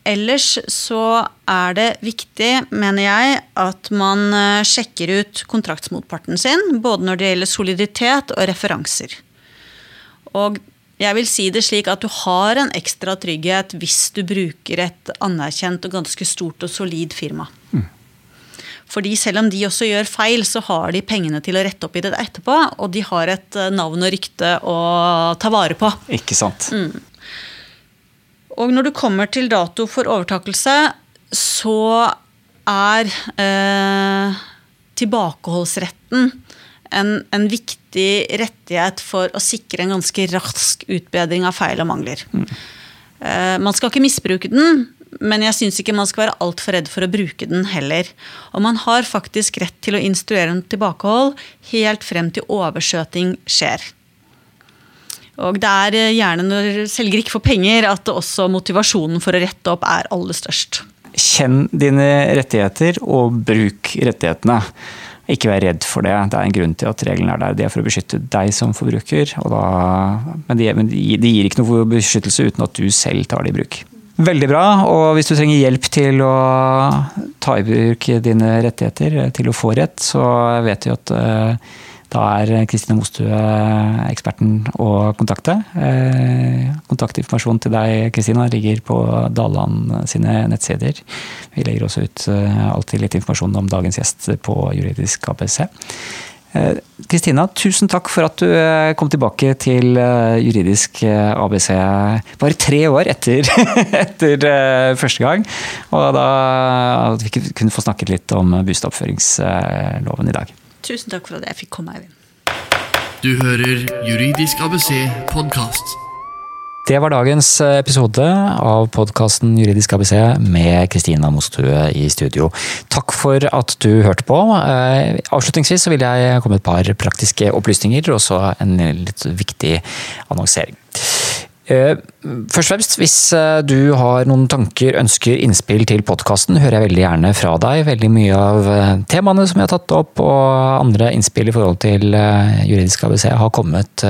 ellers så er det viktig, mener jeg, at man sjekker ut kontraktsmotparten sin, både når det gjelder soliditet og referanser. Og jeg vil si det slik at du har en ekstra trygghet hvis du bruker et anerkjent og ganske stort og solid firma. Fordi selv om de også gjør feil, så har de pengene til å rette opp i det etterpå. Og de har et eh, navn og rykte å ta vare på. Ikke sant? Og når du kommer til dato for overtakelse, så er eh, tilbakeholdsretten en, en viktig rettighet for å sikre en ganske rask utbedring av feil og mangler. Eh, man skal ikke misbruke den, men jeg syns ikke man skal være altfor redd for å bruke den heller. Og man har faktisk rett til å instruere om tilbakehold helt frem til overskjøting skjer. Og det er eh, gjerne når selger ikke får penger, at også motivasjonen for å rette opp er aller størst. Kjenn dine rettigheter og bruk rettighetene. ikke vær redd for det. Det er en grunn til at reglene er der. De er for å beskytte deg som forbruker. Da, men, de, de, de gir ikke noe beskyttelse uten at du selv tar det i bruk. Veldig bra. Og hvis du trenger hjelp til å ta i bruk dine rettigheter, til å få rett, så vet du at uh, da er Kristine Mostue eksperten å kontakte. Eh, kontaktinformasjon til deg, Kristina, ligger på Daland sine nettsider. Vi legger også ut eh, alltid litt informasjon om dagens gjest på Juridisk ABC. Eh, Kristina, tusen takk for at du kom tilbake til Juridisk ABC bare tre år etter, etter første gang. Og da at vi kunne få snakket litt om bostedoppføringsloven i dag. Tusen takk for at jeg fikk komme, Eivind. Du hører Juridisk ABC podkast. Det var dagens episode av podkasten Juridisk ABC med Kristina Mostue i studio. Takk for at du hørte på. Eh, avslutningsvis vil jeg komme med et par praktiske opplysninger og så en litt viktig annonsering. Eh, først og fremst, hvis eh, du har noen tanker, ønsker, innspill til podkasten, hører jeg veldig gjerne fra deg. Veldig mye av eh, temaene som jeg har tatt opp, og andre innspill i forhold til Juridisk ABC har kommet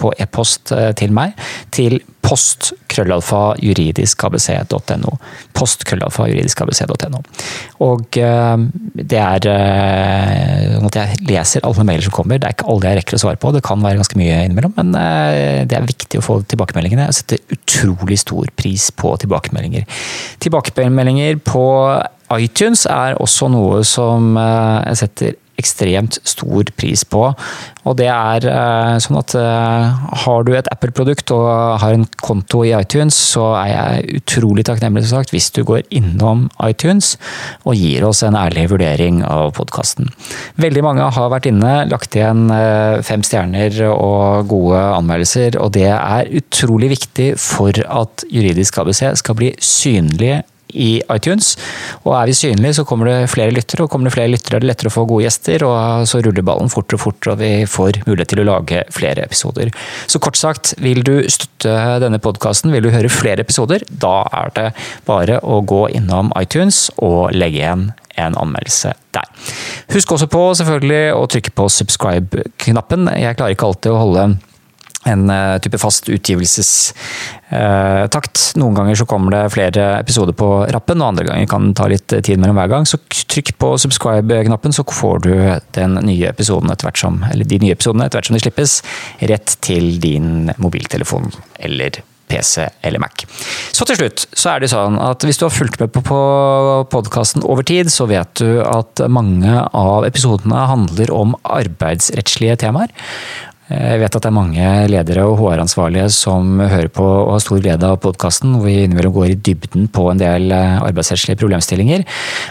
på e-post til meg. Til postkrøllalfa.juridiskabc.no. Postkrøllalfa.juridiskabc.no. Og det er sånn at jeg leser alle mailer som kommer. Det er ikke alle jeg rekker å svare på, det kan være ganske mye innimellom. Men det er viktig å få tilbakemeldingene. Jeg setter utrolig stor pris på tilbakemeldinger. Tilbakemeldinger på iTunes er også noe som jeg setter ekstremt stor pris på. Og det er eh, sånn at eh, har du et Apple-produkt og har en konto i iTunes, så er jeg utrolig takknemlig sagt, hvis du går innom iTunes og gir oss en ærlig vurdering av podkasten. Veldig mange har vært inne, lagt igjen eh, fem stjerner og gode anmeldelser, og det er utrolig viktig for at Juridisk ABC skal bli synlig i iTunes. Og er vi synlige, så kommer det flere lyttere, og kommer det flere lyttere er det lettere å få gode gjester, og så ruller ballen fortere og fortere, og vi får mulighet til å lage flere episoder. Så kort sagt, vil du støtte denne podkasten, vil du høre flere episoder, da er det bare å gå innom iTunes og legge igjen en anmeldelse der. Husk også på selvfølgelig å trykke på subscribe-knappen. Jeg klarer ikke alltid å holde en eh, type fast utgivelsestakt. Noen ganger så kommer det flere episoder på rappen, og andre ganger kan det ta litt tid mellom hver gang. Så trykk på subscribe-knappen, så får du nye episoden som, de nye episodene etter hvert som de slippes, rett til din mobiltelefon eller PC eller Mac. Så til slutt så er det sånn at hvis du har fulgt med på podkasten over tid, så vet du at mange av episodene handler om arbeidsrettslige temaer. Jeg vet at det er mange ledere og HR-ansvarlige som hører på og har stor glede av podkasten, hvor vi innimellom går i dybden på en del eh, arbeidsrettslige problemstillinger.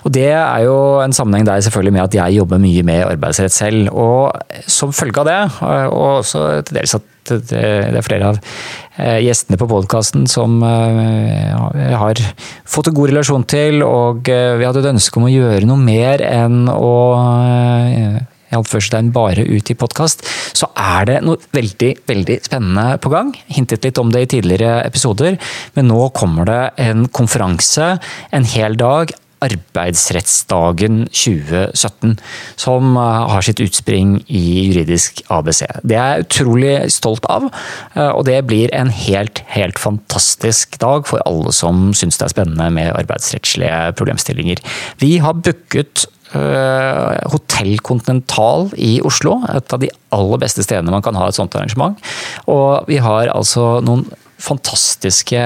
Og Det er jo en sammenheng der selvfølgelig med at jeg jobber mye med arbeidsrett selv. Og som følge av det, og også til dels at det er flere av eh, gjestene på podkasten som jeg har fått en god relasjon til, og vi hadde et ønske om å gjøre noe mer enn å anførselstegn bare ut i podkast, så er det noe veldig, veldig spennende på gang. Hintet litt om det i tidligere episoder, men nå kommer det en konferanse en hel dag Arbeidsrettsdagen 2017, som eh, har sitt utspring i juridisk ABC. Det er jeg utrolig stolt av, eh, og det blir en helt, helt fantastisk dag for alle som syns det er spennende med arbeidsrettslige problemstillinger. Vi har booket Hotell Continental i Oslo. Et av de aller beste stedene man kan ha et sånt arrangement. Og vi har altså noen fantastiske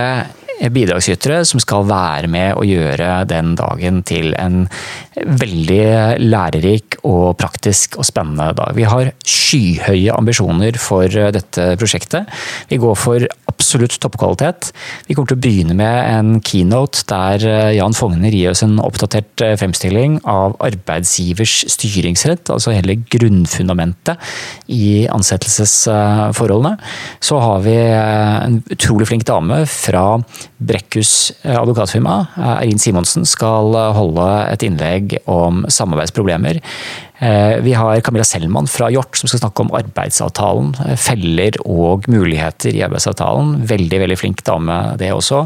bidragsytere som skal være med å gjøre den dagen til en veldig lærerik og praktisk og spennende dag. Vi har skyhøye ambisjoner for dette prosjektet. Vi går for absolutt toppkvalitet. Vi kommer til å begynne med en keynote der Jan Fogner gir oss en oppdatert fremstilling av arbeidsgivers styringsrett, altså hele grunnfundamentet i ansettelsesforholdene. Så har vi en utrolig flink dame fra Brekkhus advokatfirma, Eirin Simonsen, skal holde et innlegg om samarbeidsproblemer. Vi har Camilla Selman fra Hjort som skal snakke om arbeidsavtalen. Feller og muligheter i arbeidsavtalen. Veldig veldig flink dame det også.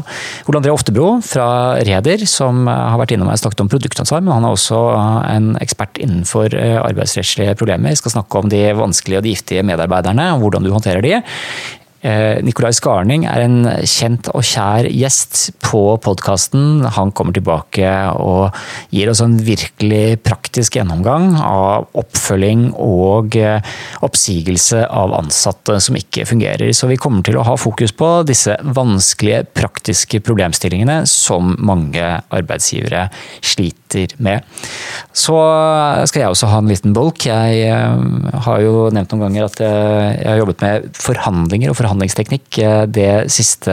Ole André Oftebro fra Reder som har vært innom og snakket om produktansvar, men han er også en ekspert innenfor arbeidsrettslige problemer. Skal snakke om de vanskelige og de giftige medarbeiderne, og hvordan du håndterer de. Eh, Nikolai Skarning er en kjent og kjær gjest på podkasten. Han kommer tilbake og gir oss en virkelig praktisk gjennomgang av oppfølging og eh, oppsigelse av ansatte som ikke fungerer. Så vi kommer til å ha fokus på disse vanskelige, praktiske problemstillingene som mange arbeidsgivere sliter med. Så skal jeg også ha en liten bolk. Jeg eh, har jo nevnt noen ganger at jeg har jobbet med forhandlinger og forhandlinger forhandlingsteknikk eh, det siste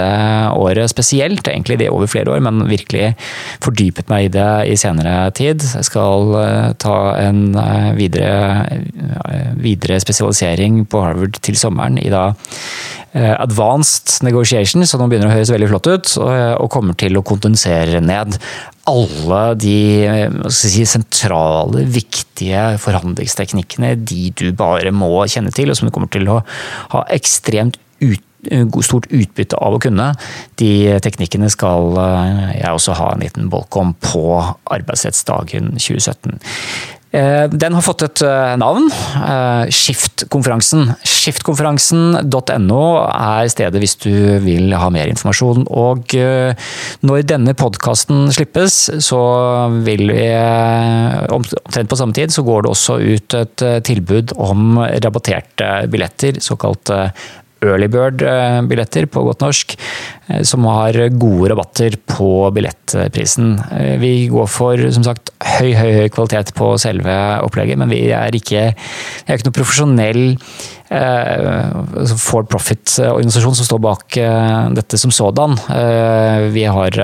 året spesielt. Egentlig det over flere år, men virkelig fordypet meg i det i senere tid. Jeg skal eh, ta en eh, videre, videre spesialisering på Harvard til sommeren i da advanced negotiation, så nå begynner det å høres veldig flott ut, og kommer til å kondensere ned alle de si, sentrale, viktige forhandlingsteknikkene, de du bare må kjenne til, og som du kommer til å ha ekstremt ut, eh, stort utbytte av å kunne. De teknikkene skal eh, jeg også ha en liten bolk om på arbeidsrettsdagen 2017. Eh, den har fått et navn. Skiftkonferansen. Skiftkonferansen.no er stedet hvis du vil ha mer informasjon. Og når denne podkasten slippes, så vil vi omtrent på samme tid så går det også ut et tilbud om rabatterte billetter, såkalt earlybird-billetter på godt norsk, eh, som har gode rabatter på billettprisen. Eh, vi går for som sagt høy, høy, høy kvalitet på selve opplegget, men vi er ikke, er ikke noe profesjonell eh, for profit-organisasjon som står bak dette som sådan. Vi har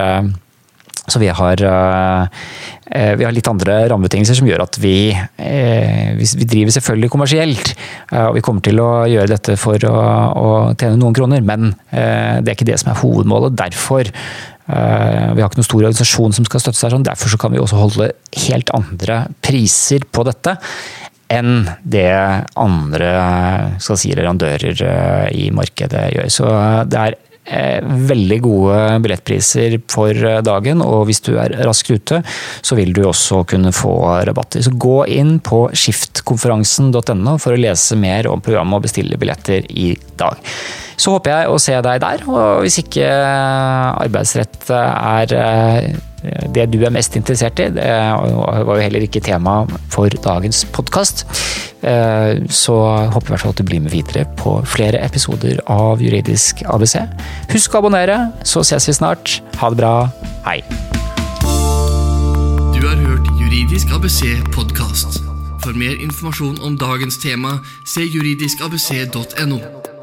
så vi har, eh, vi har, litt andre rammebetingelser som gjør at vi, eh, vi driver selvfølgelig kommersielt. Eh, og vi kommer til å gjøre dette for å, å tjene noen kroner, men det er ikke det som er hovedmålet. Derfor vi har ikke noen stor organisasjon som skal støtte seg sånn, derfor så kan vi også holde helt andre priser på dette enn det andre skal si, leverandører i markedet gjør. Så det er Eh, veldig gode billettpriser for eh, dagen, og hvis du er raskt ute, så vil du også kunne få rabatter. Så gå inn på skiftkonferansen.no for å lese mer om programmet og bestille billetter i dag. Så håper jeg å se deg der, og hvis ikke arbeidsrett er eh, det du er mest interessert i. Det var jo heller ikke tema for dagens podkast. Eh, så håper i hvert fall at du blir med videre på flere episoder av Juridisk ABC. Husk å abonnere, så ses vi snart. Ha det bra. Hei. Du har hørt Juridisk ABC podkast. For mer informasjon om dagens tema, se juridiskabc.no.